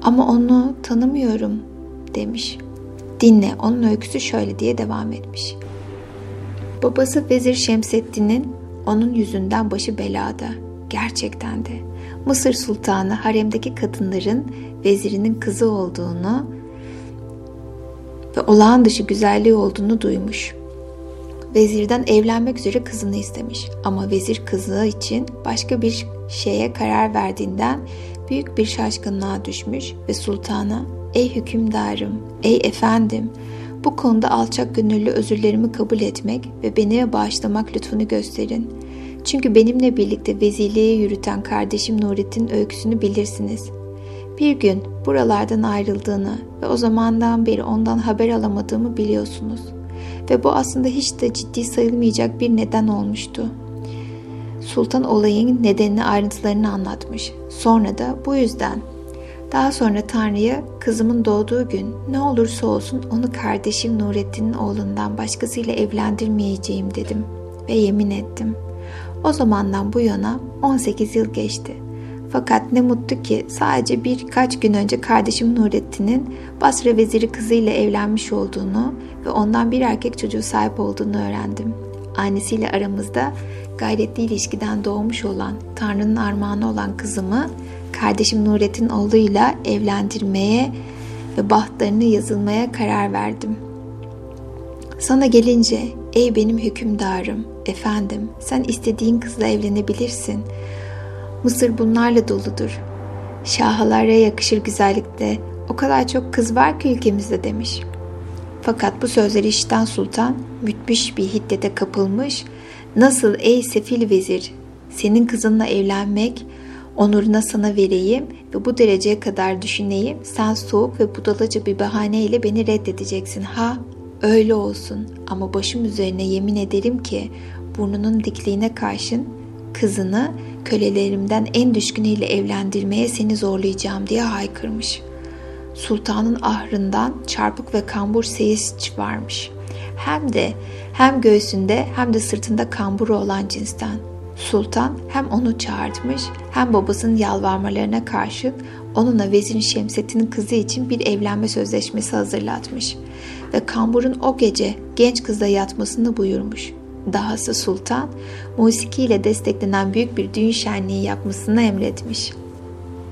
Ama onu tanımıyorum demiş. Dinle onun öyküsü şöyle diye devam etmiş. Babası Vezir Şemsettin'in onun yüzünden başı belada. Gerçekten de. Mısır Sultanı haremdeki kadınların vezirinin kızı olduğunu ve olağan dışı güzelliği olduğunu duymuş. Vezirden evlenmek üzere kızını istemiş ama vezir kızı için başka bir şeye karar verdiğinden büyük bir şaşkınlığa düşmüş ve sultana ''Ey hükümdarım, ey efendim, bu konuda alçak gönüllü özürlerimi kabul etmek ve beni bağışlamak lütfunu gösterin. Çünkü benimle birlikte vezirliği yürüten kardeşim Nurettin öyküsünü bilirsiniz. Bir gün buralardan ayrıldığını ve o zamandan beri ondan haber alamadığımı biliyorsunuz. Ve bu aslında hiç de ciddi sayılmayacak bir neden olmuştu. Sultan olayın nedenini ayrıntılarını anlatmış. Sonra da bu yüzden daha sonra Tanrı'ya kızımın doğduğu gün ne olursa olsun onu kardeşim Nurettin'in oğlundan başkasıyla evlendirmeyeceğim dedim ve yemin ettim. O zamandan bu yana 18 yıl geçti. Fakat ne mutlu ki sadece birkaç gün önce kardeşim Nurettin'in Basra veziri kızıyla evlenmiş olduğunu ve ondan bir erkek çocuğu sahip olduğunu öğrendim. Annesiyle aramızda gayretli ilişkiden doğmuş olan, Tanrı'nın armağanı olan kızımı kardeşim Nurettin oğluyla evlendirmeye ve bahtlarını yazılmaya karar verdim. Sana gelince ey benim hükümdarım, efendim sen istediğin kızla evlenebilirsin. Mısır bunlarla doludur. Şahalara yakışır güzellikte o kadar çok kız var ki ülkemizde demiş. Fakat bu sözleri işiten sultan müthiş bir hiddete kapılmış. Nasıl ey sefil vezir senin kızınla evlenmek onuruna sana vereyim ve bu dereceye kadar düşüneyim sen soğuk ve budalaca bir bahaneyle beni reddedeceksin ha öyle olsun ama başım üzerine yemin ederim ki burnunun dikliğine karşın kızını kölelerimden en düşkünüyle evlendirmeye seni zorlayacağım diye haykırmış. Sultanın ahrından çarpık ve kambur seyis varmış. Hem de hem göğsünde hem de sırtında kamburu olan cinsten. Sultan hem onu çağırtmış hem babasının yalvarmalarına karşın onunla Vezir Şemsettin'in kızı için bir evlenme sözleşmesi hazırlatmış ve kamburun o gece genç kızla yatmasını buyurmuş. Dahası sultan musikiyle desteklenen büyük bir düğün şenliği yapmasını emretmiş.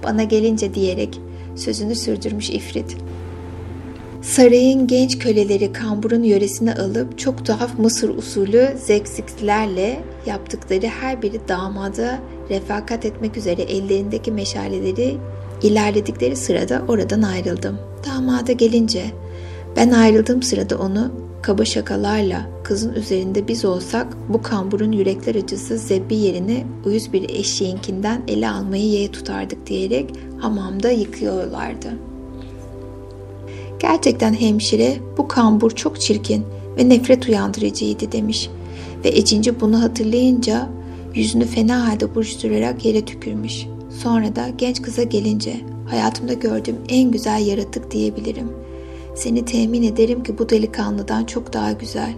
Bana gelince diyerek sözünü sürdürmüş ifrit. Sarayın genç köleleri kamburun yöresine alıp çok tuhaf Mısır usulü zeksiklerle yaptıkları her biri damada refakat etmek üzere ellerindeki meşaleleri ilerledikleri sırada oradan ayrıldım. Damada gelince ben ayrıldığım sırada onu kaba şakalarla kızın üzerinde biz olsak bu kamburun yürekler acısı zebbi yerine uyuz bir eşeğinkinden ele almayı yeğe tutardık diyerek hamamda yıkıyorlardı. Gerçekten hemşire bu kambur çok çirkin ve nefret uyandırıcıydı demiş ve Ecinci bunu hatırlayınca yüzünü fena halde buruşturarak yere tükürmüş. Sonra da genç kıza gelince hayatımda gördüğüm en güzel yaratık diyebilirim. Seni temin ederim ki bu delikanlıdan çok daha güzel.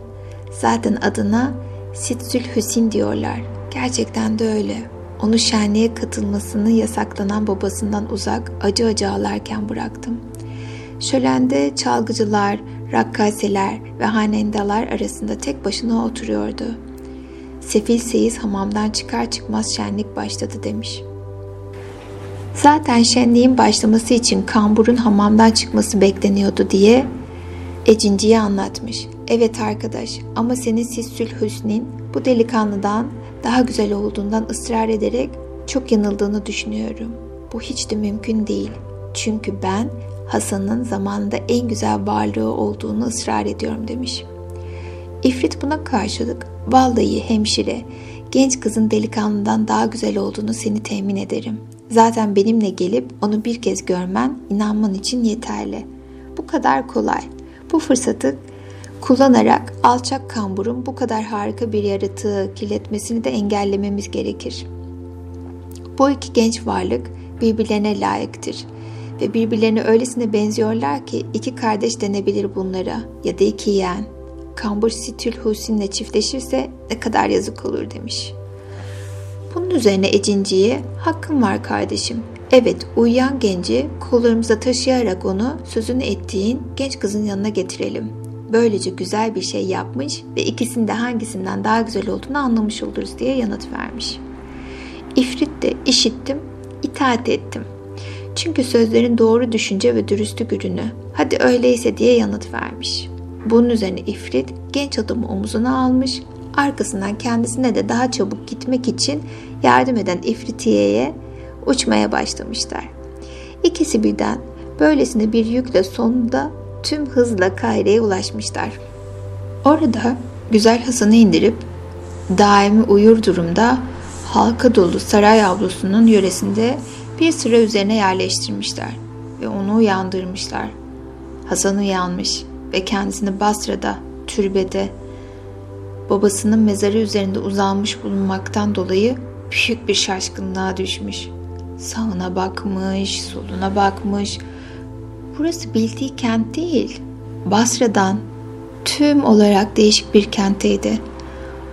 Zaten adına Sitsül Hüsin diyorlar. Gerçekten de öyle. Onu şenliğe katılmasını yasaklanan babasından uzak acı acı ağlarken bıraktım. Şölende çalgıcılar, rakkaseler ve hanendalar arasında tek başına oturuyordu. Sefil Seyiz hamamdan çıkar çıkmaz şenlik başladı demiş. Zaten şenliğin başlaması için kamburun hamamdan çıkması bekleniyordu diye Ecinci'ye anlatmış. Evet arkadaş ama senin Sissül Hüsn'in bu delikanlıdan daha güzel olduğundan ısrar ederek çok yanıldığını düşünüyorum. Bu hiç de mümkün değil. Çünkü ben Hasan'ın zamanında en güzel varlığı olduğunu ısrar ediyorum demiş. İfrit buna karşılık vallahi hemşire genç kızın delikanlıdan daha güzel olduğunu seni temin ederim. Zaten benimle gelip onu bir kez görmen inanman için yeterli. Bu kadar kolay. Bu fırsatı kullanarak alçak kamburun bu kadar harika bir yaratığı kirletmesini de engellememiz gerekir. Bu iki genç varlık birbirlerine layıktır ve birbirlerine öylesine benziyorlar ki iki kardeş denebilir bunlara ya da iki yeğen. Kambur Situl Husin'le çiftleşirse ne kadar yazık olur demiş. Bunun üzerine Ecinci'ye hakkım var kardeşim. Evet uyuyan genci kollarımıza taşıyarak onu sözünü ettiğin genç kızın yanına getirelim. Böylece güzel bir şey yapmış ve ikisinin de hangisinden daha güzel olduğunu anlamış oluruz diye yanıt vermiş. İfrit de işittim, itaat ettim. Çünkü sözlerin doğru düşünce ve dürüstlük ürünü. Hadi öyleyse diye yanıt vermiş. Bunun üzerine İfrit genç adamı omuzuna almış, arkasından kendisine de daha çabuk gitmek için yardım eden İfritiye'ye uçmaya başlamışlar. İkisi birden böylesine bir yükle sonunda tüm hızla Kaire'ye ulaşmışlar. Orada güzel Hasan'ı indirip daimi uyur durumda halka dolu saray avlusunun yöresinde bir sıra üzerine yerleştirmişler ve onu uyandırmışlar. Hasan uyanmış ve kendisini Basra'da, türbede, babasının mezarı üzerinde uzanmış bulunmaktan dolayı büyük bir şaşkınlığa düşmüş. Sağına bakmış, soluna bakmış. Burası bildiği kent değil. Basra'dan tüm olarak değişik bir kentteydi.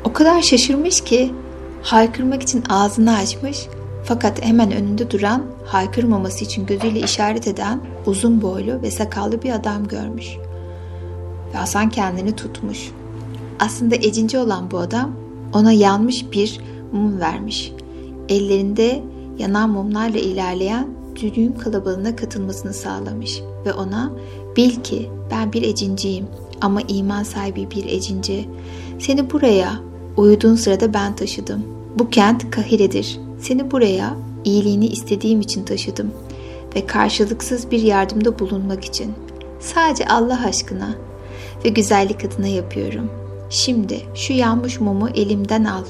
O kadar şaşırmış ki haykırmak için ağzını açmış fakat hemen önünde duran haykırmaması için gözüyle işaret eden uzun boylu ve sakallı bir adam görmüş. Ve Hasan kendini tutmuş. Aslında ecinci olan bu adam ona yanmış bir mum vermiş. Ellerinde yanan mumlarla ilerleyen düğün kalabalığına katılmasını sağlamış ve ona bil ki ben bir ecinciyim ama iman sahibi bir ecinci. Seni buraya uyuduğun sırada ben taşıdım. Bu kent Kahire'dir. Seni buraya iyiliğini istediğim için taşıdım ve karşılıksız bir yardımda bulunmak için. Sadece Allah aşkına ve güzellik adına yapıyorum. Şimdi şu yanmış mumu elimden al.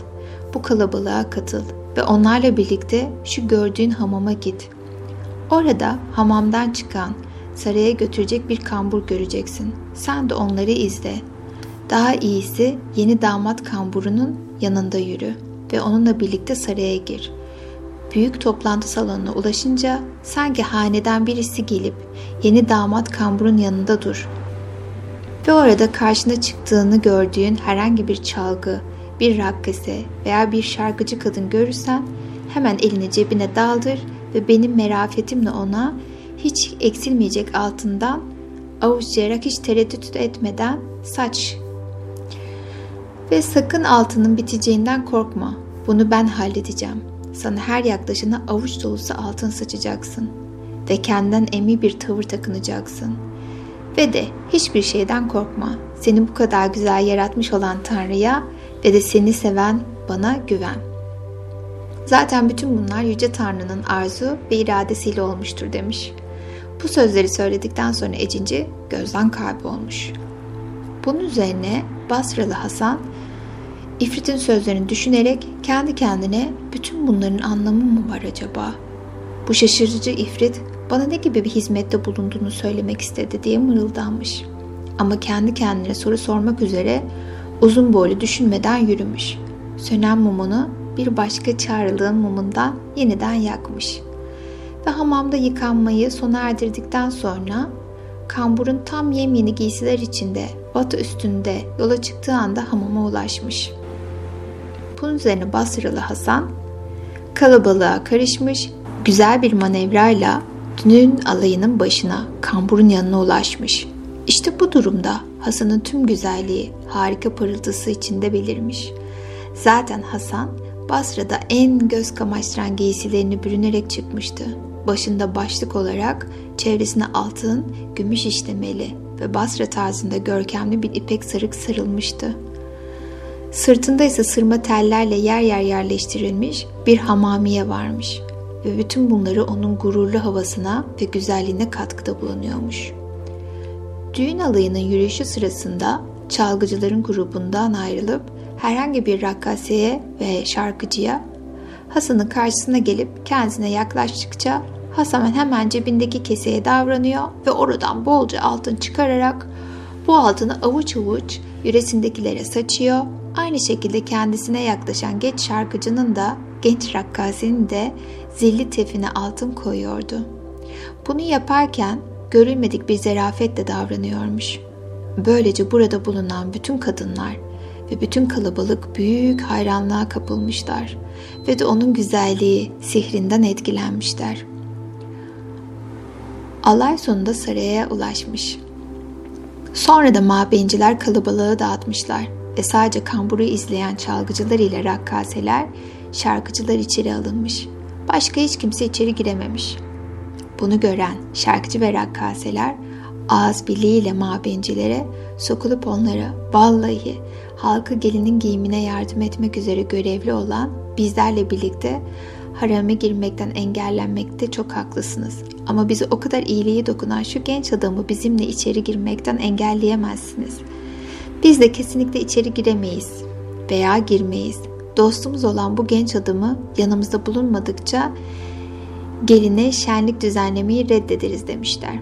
Bu kalabalığa katıl ve onlarla birlikte şu gördüğün hamama git. Orada hamamdan çıkan saraya götürecek bir kambur göreceksin. Sen de onları izle. Daha iyisi yeni damat kamburunun yanında yürü ve onunla birlikte saraya gir. Büyük toplantı salonuna ulaşınca sanki haneden birisi gelip yeni damat kamburun yanında dur. Ve orada karşına çıktığını gördüğün herhangi bir çalgı, bir rakkese veya bir şarkıcı kadın görürsen hemen elini cebine daldır ve benim merafetimle ona hiç eksilmeyecek altından avuçlayarak hiç tereddüt etmeden saç. Ve sakın altının biteceğinden korkma. Bunu ben halledeceğim. Sana her yaklaşına avuç dolusu altın saçacaksın. Ve kendinden emin bir tavır takınacaksın. Ve de hiçbir şeyden korkma. Seni bu kadar güzel yaratmış olan Tanrı'ya ve de seni seven bana güven. Zaten bütün bunlar Yüce Tanrı'nın arzu ve iradesiyle olmuştur demiş. Bu sözleri söyledikten sonra Ecinci gözden kaybolmuş. Bunun üzerine Basralı Hasan İfrit'in sözlerini düşünerek kendi kendine bütün bunların anlamı mı var acaba? Bu şaşırtıcı İfrit bana ne gibi bir hizmette bulunduğunu söylemek istedi diye mırıldanmış. Ama kendi kendine soru sormak üzere uzun boylu düşünmeden yürümüş. Sönen mumunu bir başka çağrılığın mumundan yeniden yakmış. Ve hamamda yıkanmayı sona erdirdikten sonra kamburun tam yemyeni giysiler içinde batı üstünde yola çıktığı anda hamama ulaşmış. Bunun üzerine Basralı Hasan kalabalığa karışmış, güzel bir manevrayla düğün alayının başına, kamburun yanına ulaşmış. İşte bu durumda Hasan'ın tüm güzelliği harika parıltısı içinde belirmiş. Zaten Hasan Basra'da en göz kamaştıran giysilerini bürünerek çıkmıştı. Başında başlık olarak çevresine altın, gümüş işlemeli ve Basra tarzında görkemli bir ipek sarık sarılmıştı. Sırtında ise sırma tellerle yer yer yerleştirilmiş bir hamamiye varmış ve bütün bunları onun gururlu havasına ve güzelliğine katkıda bulunuyormuş. Düğün alayının yürüyüşü sırasında çalgıcıların grubundan ayrılıp herhangi bir rakkaseye ve şarkıcıya Hasan'ın karşısına gelip kendisine yaklaştıkça Hasan hemen cebindeki keseye davranıyor ve oradan bolca altın çıkararak Bu altını avuç avuç yüresindekilere saçıyor. Aynı şekilde kendisine yaklaşan genç şarkıcının da genç rakkasenin de zilli tefine altın koyuyordu. Bunu yaparken görülmedik bir zerafetle davranıyormuş. Böylece burada bulunan bütün kadınlar ve bütün kalabalık büyük hayranlığa kapılmışlar ve de onun güzelliği, sihrinden etkilenmişler. Alay sonunda saraya ulaşmış. Sonra da mabenciler kalabalığı dağıtmışlar ve sadece kamburu izleyen çalgıcılar ile rakkaseler, şarkıcılar içeri alınmış. Başka hiç kimse içeri girememiş. Bunu gören şarkıcı ve rakkaseler ağız birliğiyle mabencilere sokulup onlara vallahi halkı gelinin giyimine yardım etmek üzere görevli olan bizlerle birlikte harame girmekten engellenmekte çok haklısınız. Ama bize o kadar iyiliği dokunan şu genç adamı bizimle içeri girmekten engelleyemezsiniz. Biz de kesinlikle içeri giremeyiz veya girmeyiz. Dostumuz olan bu genç adamı yanımızda bulunmadıkça geline şenlik düzenlemeyi reddederiz demişler.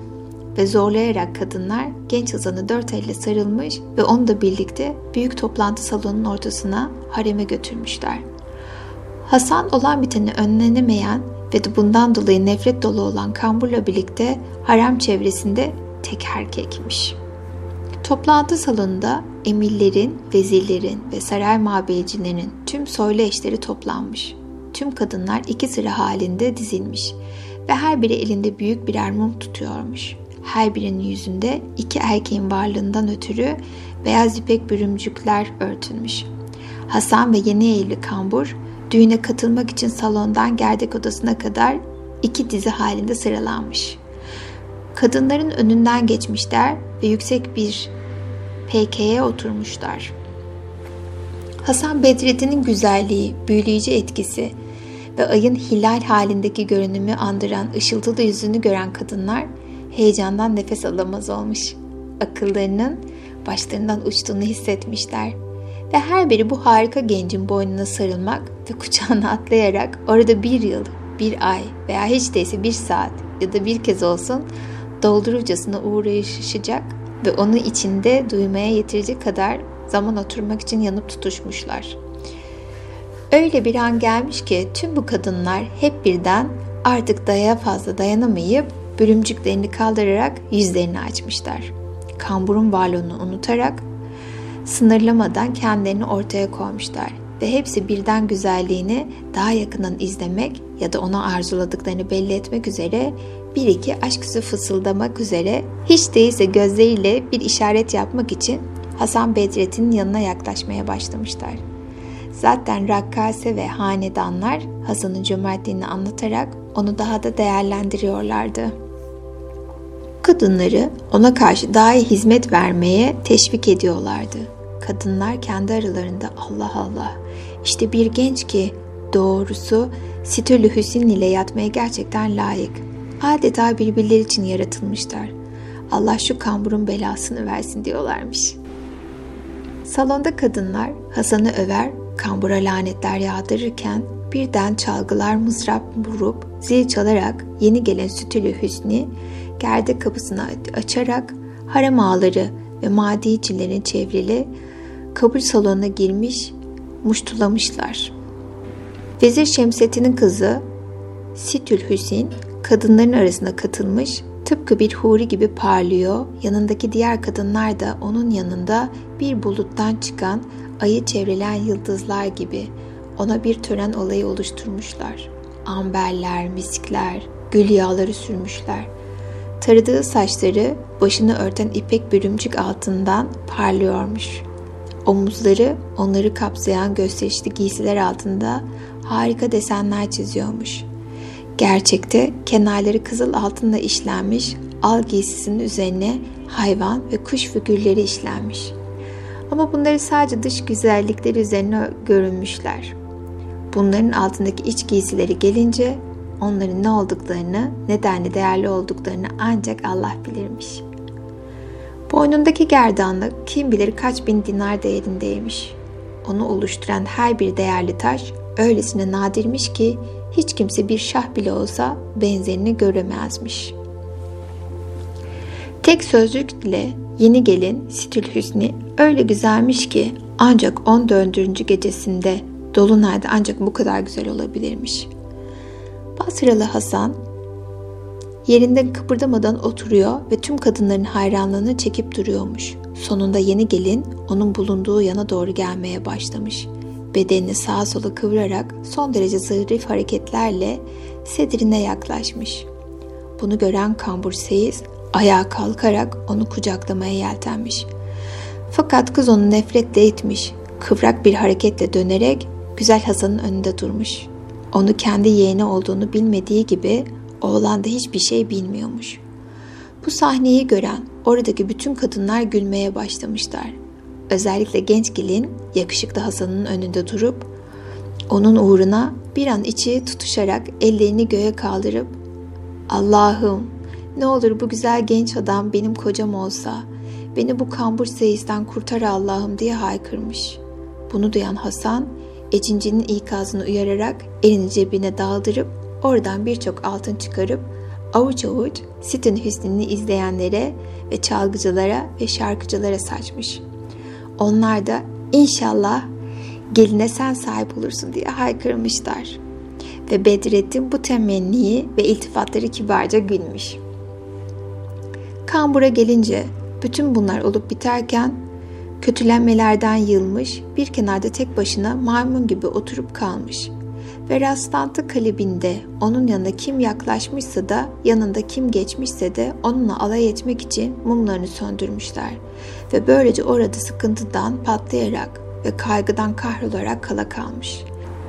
Ve zorlayarak kadınlar genç Hazan'ı dört elle sarılmış ve onu da birlikte büyük toplantı salonunun ortasına hareme götürmüşler. Hasan olan biteni önlenemeyen ve bundan dolayı nefret dolu olan Kambur'la birlikte harem çevresinde tek erkekmiş. Toplantı salonunda emirlerin, vezirlerin ve saray mabeycilerinin tüm soylu eşleri toplanmış. Tüm kadınlar iki sıra halinde dizilmiş ve her biri elinde büyük birer mum tutuyormuş. Her birinin yüzünde iki erkeğin varlığından ötürü beyaz ipek bürümcükler örtülmüş. Hasan ve yeni evli Kambur düğüne katılmak için salondan gerdek odasına kadar iki dizi halinde sıralanmış. Kadınların önünden geçmişler ve yüksek bir peykeye oturmuşlar. Hasan Bedrettin'in güzelliği, büyüleyici etkisi ve ayın hilal halindeki görünümü andıran ışıltılı yüzünü gören kadınlar heyecandan nefes alamaz olmuş. Akıllarının başlarından uçtuğunu hissetmişler. Ve her biri bu harika gencin boynuna sarılmak ve kucağına atlayarak orada bir yıl, bir ay veya hiç değilse bir saat ya da bir kez olsun doldurucasına uğraşacak ve onu içinde duymaya yetirecek kadar zaman oturmak için yanıp tutuşmuşlar. Öyle bir an gelmiş ki tüm bu kadınlar hep birden artık daya fazla dayanamayıp bölümcüklerini kaldırarak yüzlerini açmışlar. Kamburun varlığını unutarak sınırlamadan kendilerini ortaya koymuşlar ve hepsi birden güzelliğini daha yakından izlemek ya da ona arzuladıklarını belli etmek üzere bir iki aşkısı fısıldamak üzere hiç değilse gözleriyle bir işaret yapmak için Hasan Bedrettin'in yanına yaklaşmaya başlamışlar. Zaten rakkase ve hanedanlar Hasan'ın cömertliğini anlatarak onu daha da değerlendiriyorlardı. Kadınları ona karşı daha iyi hizmet vermeye teşvik ediyorlardı. Kadınlar kendi aralarında Allah Allah işte bir genç ki doğrusu Sitölü Hüsnü ile yatmaya gerçekten layık. Adeta birbirleri için yaratılmışlar. Allah şu kamburun belasını versin diyorlarmış. Salonda kadınlar Hasan'ı över, kambura lanetler yağdırırken birden çalgılar mızrap vurup zil çalarak yeni gelen Sütülü Hüsnü gerde kapısını açarak harem ağları ve madicilerin çevrili kabul salonuna girmiş, muştulamışlar. Vezir Şemsettin'in kızı Sitül Hüseyin kadınların arasına katılmış, tıpkı bir huri gibi parlıyor, yanındaki diğer kadınlar da onun yanında bir buluttan çıkan ayı çevrelen yıldızlar gibi ona bir tören olayı oluşturmuşlar. Amberler, miskler, gül yağları sürmüşler. Taradığı saçları başını örten ipek bürümcük altından parlıyormuş. Omuzları onları kapsayan gösterişli giysiler altında harika desenler çiziyormuş. Gerçekte kenarları kızıl altınla işlenmiş al giysisinin üzerine hayvan ve kuş figürleri işlenmiş. Ama bunları sadece dış güzellikleri üzerine görünmüşler. Bunların altındaki iç giysileri gelince onların ne olduklarını, nedenli değerli olduklarını ancak Allah bilirmiş. Boynundaki gerdanlık kim bilir kaç bin dinar değerindeymiş. Onu oluşturan her bir değerli taş öylesine nadirmiş ki hiç kimse bir şah bile olsa benzerini göremezmiş. Tek sözcükle yeni gelin Sitül Hüsni öyle güzelmiş ki ancak 14. gecesinde Dolunay'da ancak bu kadar güzel olabilirmiş. Basralı Hasan yerinden kıpırdamadan oturuyor ve tüm kadınların hayranlığını çekip duruyormuş. Sonunda yeni gelin onun bulunduğu yana doğru gelmeye başlamış. Bedenini sağa sola kıvırarak son derece zarif hareketlerle sedirine yaklaşmış. Bunu gören Kambur Seyis ayağa kalkarak onu kucaklamaya yeltenmiş. Fakat kız onu nefretle itmiş. Kıvrak bir hareketle dönerek Güzel Hasan'ın önünde durmuş. Onu kendi yeğeni olduğunu bilmediği gibi oğlan da hiçbir şey bilmiyormuş. Bu sahneyi gören oradaki bütün kadınlar gülmeye başlamışlar. Özellikle genç gelin yakışıklı Hasan'ın önünde durup onun uğruna bir an içi tutuşarak ellerini göğe kaldırıp Allah'ım ne olur bu güzel genç adam benim kocam olsa beni bu kambur seyisten kurtar Allah'ım diye haykırmış. Bunu duyan Hasan Ecinci'nin ikazını uyararak elini cebine daldırıp oradan birçok altın çıkarıp avuç avuç Sitin Hüsnü'nü izleyenlere ve çalgıcılara ve şarkıcılara saçmış. Onlar da inşallah geline sen sahip olursun diye haykırmışlar. Ve Bedrettin bu temenniyi ve iltifatları kibarca gülmüş. Kambur'a gelince bütün bunlar olup biterken kötülenmelerden yılmış, bir kenarda tek başına maymun gibi oturup kalmış. Ve rastlantı kalibinde onun yanına kim yaklaşmışsa da yanında kim geçmişse de onunla alay etmek için mumlarını söndürmüşler. Ve böylece orada sıkıntıdan patlayarak ve kaygıdan kahrolarak kala kalmış.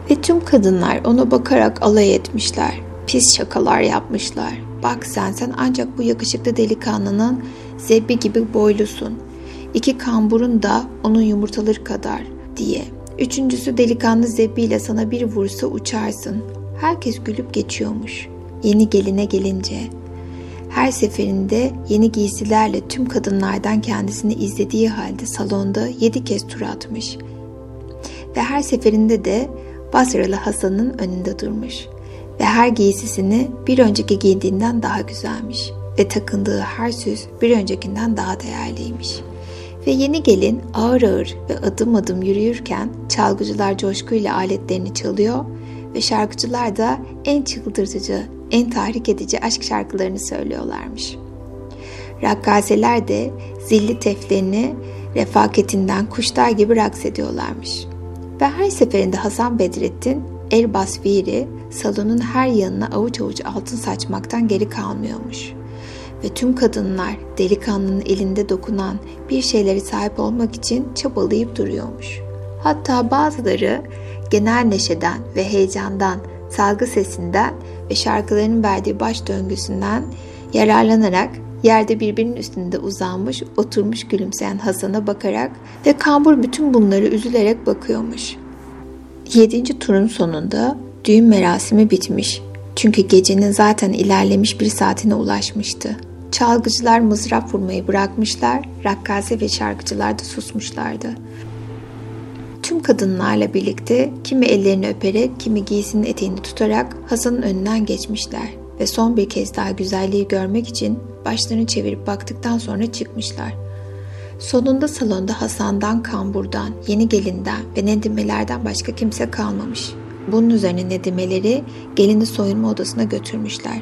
Ve tüm kadınlar ona bakarak alay etmişler. Pis şakalar yapmışlar. Bak sen sen ancak bu yakışıklı delikanlının zebbi gibi boylusun. İki kamburun da onun yumurtaları kadar diye. Üçüncüsü delikanlı zebbiyle sana bir vursa uçarsın. Herkes gülüp geçiyormuş. Yeni geline gelince. Her seferinde yeni giysilerle tüm kadınlardan kendisini izlediği halde salonda yedi kez tur atmış. Ve her seferinde de Basralı Hasan'ın önünde durmuş. Ve her giysisini bir önceki giydiğinden daha güzelmiş. Ve takındığı her süs bir öncekinden daha değerliymiş.'' Ve yeni gelin ağır ağır ve adım adım yürüyürken çalgıcılar coşkuyla aletlerini çalıyor ve şarkıcılar da en çıldırtıcı, en tahrik edici aşk şarkılarını söylüyorlarmış. Rakkaseler de zilli teflerini refaketinden kuşlar gibi raks ediyorlarmış. Ve her seferinde Hasan Bedrettin el basviri salonun her yanına avuç avuç altın saçmaktan geri kalmıyormuş.'' ve tüm kadınlar delikanlının elinde dokunan bir şeyleri sahip olmak için çabalayıp duruyormuş. Hatta bazıları genel neşeden ve heyecandan, salgı sesinden ve şarkıların verdiği baş döngüsünden yararlanarak yerde birbirinin üstünde uzanmış, oturmuş gülümseyen Hasan'a bakarak ve kambur bütün bunları üzülerek bakıyormuş. Yedinci turun sonunda düğün merasimi bitmiş. Çünkü gecenin zaten ilerlemiş bir saatine ulaşmıştı. Çalgıcılar mızrap vurmayı bırakmışlar, rakkase ve şarkıcılar da susmuşlardı. Tüm kadınlarla birlikte kimi ellerini öperek, kimi giysinin eteğini tutarak Hasan'ın önünden geçmişler ve son bir kez daha güzelliği görmek için başlarını çevirip baktıktan sonra çıkmışlar. Sonunda salonda Hasan'dan, Kambur'dan, yeni gelinden ve Nedimelerden başka kimse kalmamış. Bunun üzerine Nedimeleri gelini soyunma odasına götürmüşler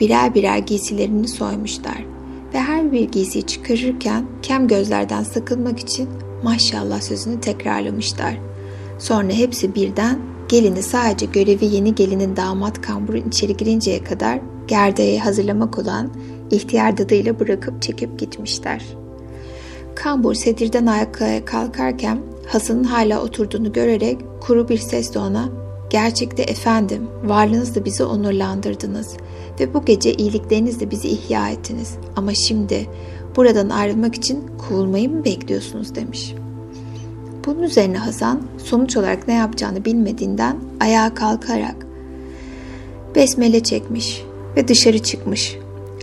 birer birer giysilerini soymuşlar ve her bir giysiyi çıkarırken kem gözlerden sakınmak için maşallah sözünü tekrarlamışlar. Sonra hepsi birden gelini sadece görevi yeni gelinin damat kamburun içeri girinceye kadar gerdeği hazırlamak olan ihtiyar dadıyla bırakıp çekip gitmişler. Kambur sedirden ayağa kalkarken Hasan'ın hala oturduğunu görerek kuru bir sesle ona ''Gerçekte efendim, varlığınızla bizi onurlandırdınız ve bu gece iyiliklerinizle bizi ihya ettiniz. Ama şimdi buradan ayrılmak için kovulmayı mı bekliyorsunuz demiş. Bunun üzerine Hasan sonuç olarak ne yapacağını bilmediğinden ayağa kalkarak besmele çekmiş ve dışarı çıkmış.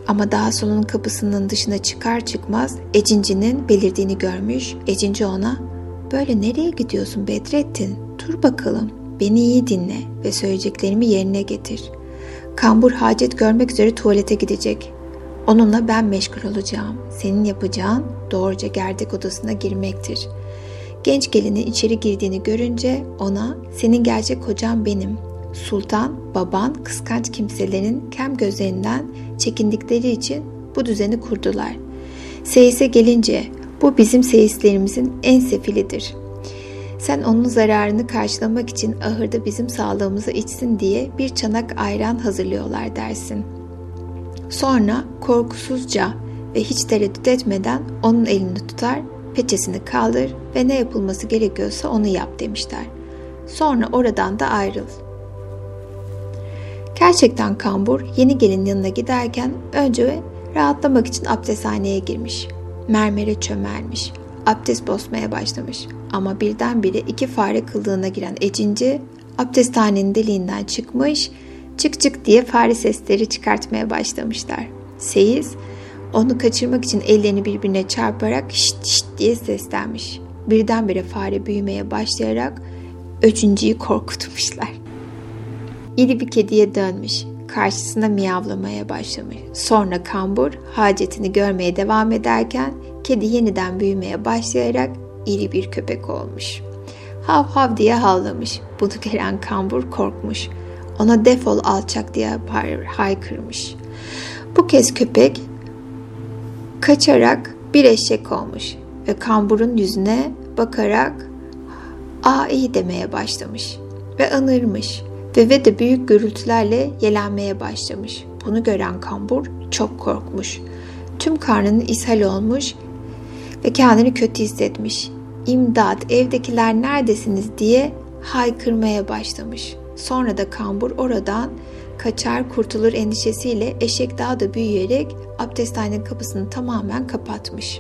Ama daha salonun kapısının dışına çıkar çıkmaz Ecinci'nin belirdiğini görmüş. Ecinci ona böyle nereye gidiyorsun Bedrettin? Dur bakalım beni iyi dinle ve söyleyeceklerimi yerine getir.'' Kambur hacet görmek üzere tuvalete gidecek. Onunla ben meşgul olacağım. Senin yapacağın doğruca gerdek odasına girmektir. Genç gelinin içeri girdiğini görünce ona senin gerçek kocan benim. Sultan, baban, kıskanç kimselerin kem gözlerinden çekindikleri için bu düzeni kurdular. Seyise gelince bu bizim seyislerimizin en sefilidir. Sen onun zararını karşılamak için ahırda bizim sağlığımızı içsin diye bir çanak ayran hazırlıyorlar dersin. Sonra korkusuzca ve hiç tereddüt etmeden onun elini tutar, peçesini kaldır ve ne yapılması gerekiyorsa onu yap demişler. Sonra oradan da ayrıl. Gerçekten kambur yeni gelin yanına giderken önce rahatlamak için abdesthaneye girmiş. Mermere çömelmiş. Abdest bozmaya başlamış. Ama birdenbire iki fare kıllığına giren ecinci abdesthanenin deliğinden çıkmış, çık çık diye fare sesleri çıkartmaya başlamışlar. Seyis onu kaçırmak için ellerini birbirine çarparak şşt şşt diye seslenmiş. Birdenbire fare büyümeye başlayarak öcüncüyü korkutmuşlar. İri bir kediye dönmüş. Karşısına miyavlamaya başlamış. Sonra kambur hacetini görmeye devam ederken kedi yeniden büyümeye başlayarak iri bir köpek olmuş. Hav hav diye havlamış. Bunu gören kambur korkmuş. Ona defol alçak diye haykırmış. Bu kez köpek kaçarak bir eşek olmuş ve kamburun yüzüne bakarak aa iyi demeye başlamış ve anırmış ve ve de büyük gürültülerle yelenmeye başlamış. Bunu gören kambur çok korkmuş. Tüm karnının ishal olmuş ve kendini kötü hissetmiş. İmdat evdekiler neredesiniz diye haykırmaya başlamış. Sonra da kambur oradan kaçar kurtulur endişesiyle eşek daha da büyüyerek abdesthanenin kapısını tamamen kapatmış.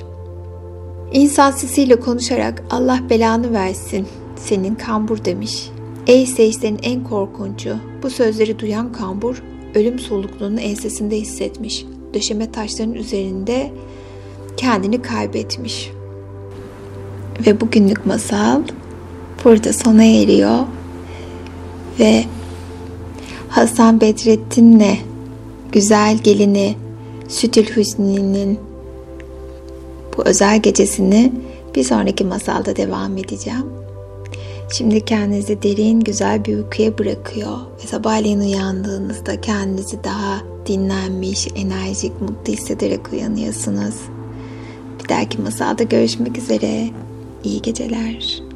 İnsan sesiyle konuşarak Allah belanı versin senin kambur demiş. Ey seyislerin en korkuncu. Bu sözleri duyan kambur ölüm solukluğunu ensesinde hissetmiş. Döşeme taşlarının üzerinde kendini kaybetmiş. Ve bugünlük masal burada sona eriyor. Ve Hasan Bedrettin'le güzel gelini Sütül Hüsni'nin bu özel gecesini bir sonraki masalda devam edeceğim. Şimdi kendinizi derin güzel bir uykuya bırakıyor ve sabahleyin uyandığınızda kendinizi daha dinlenmiş, enerjik, mutlu hissederek uyanıyorsunuz. Bir dahaki masalda görüşmek üzere. İyi geceler.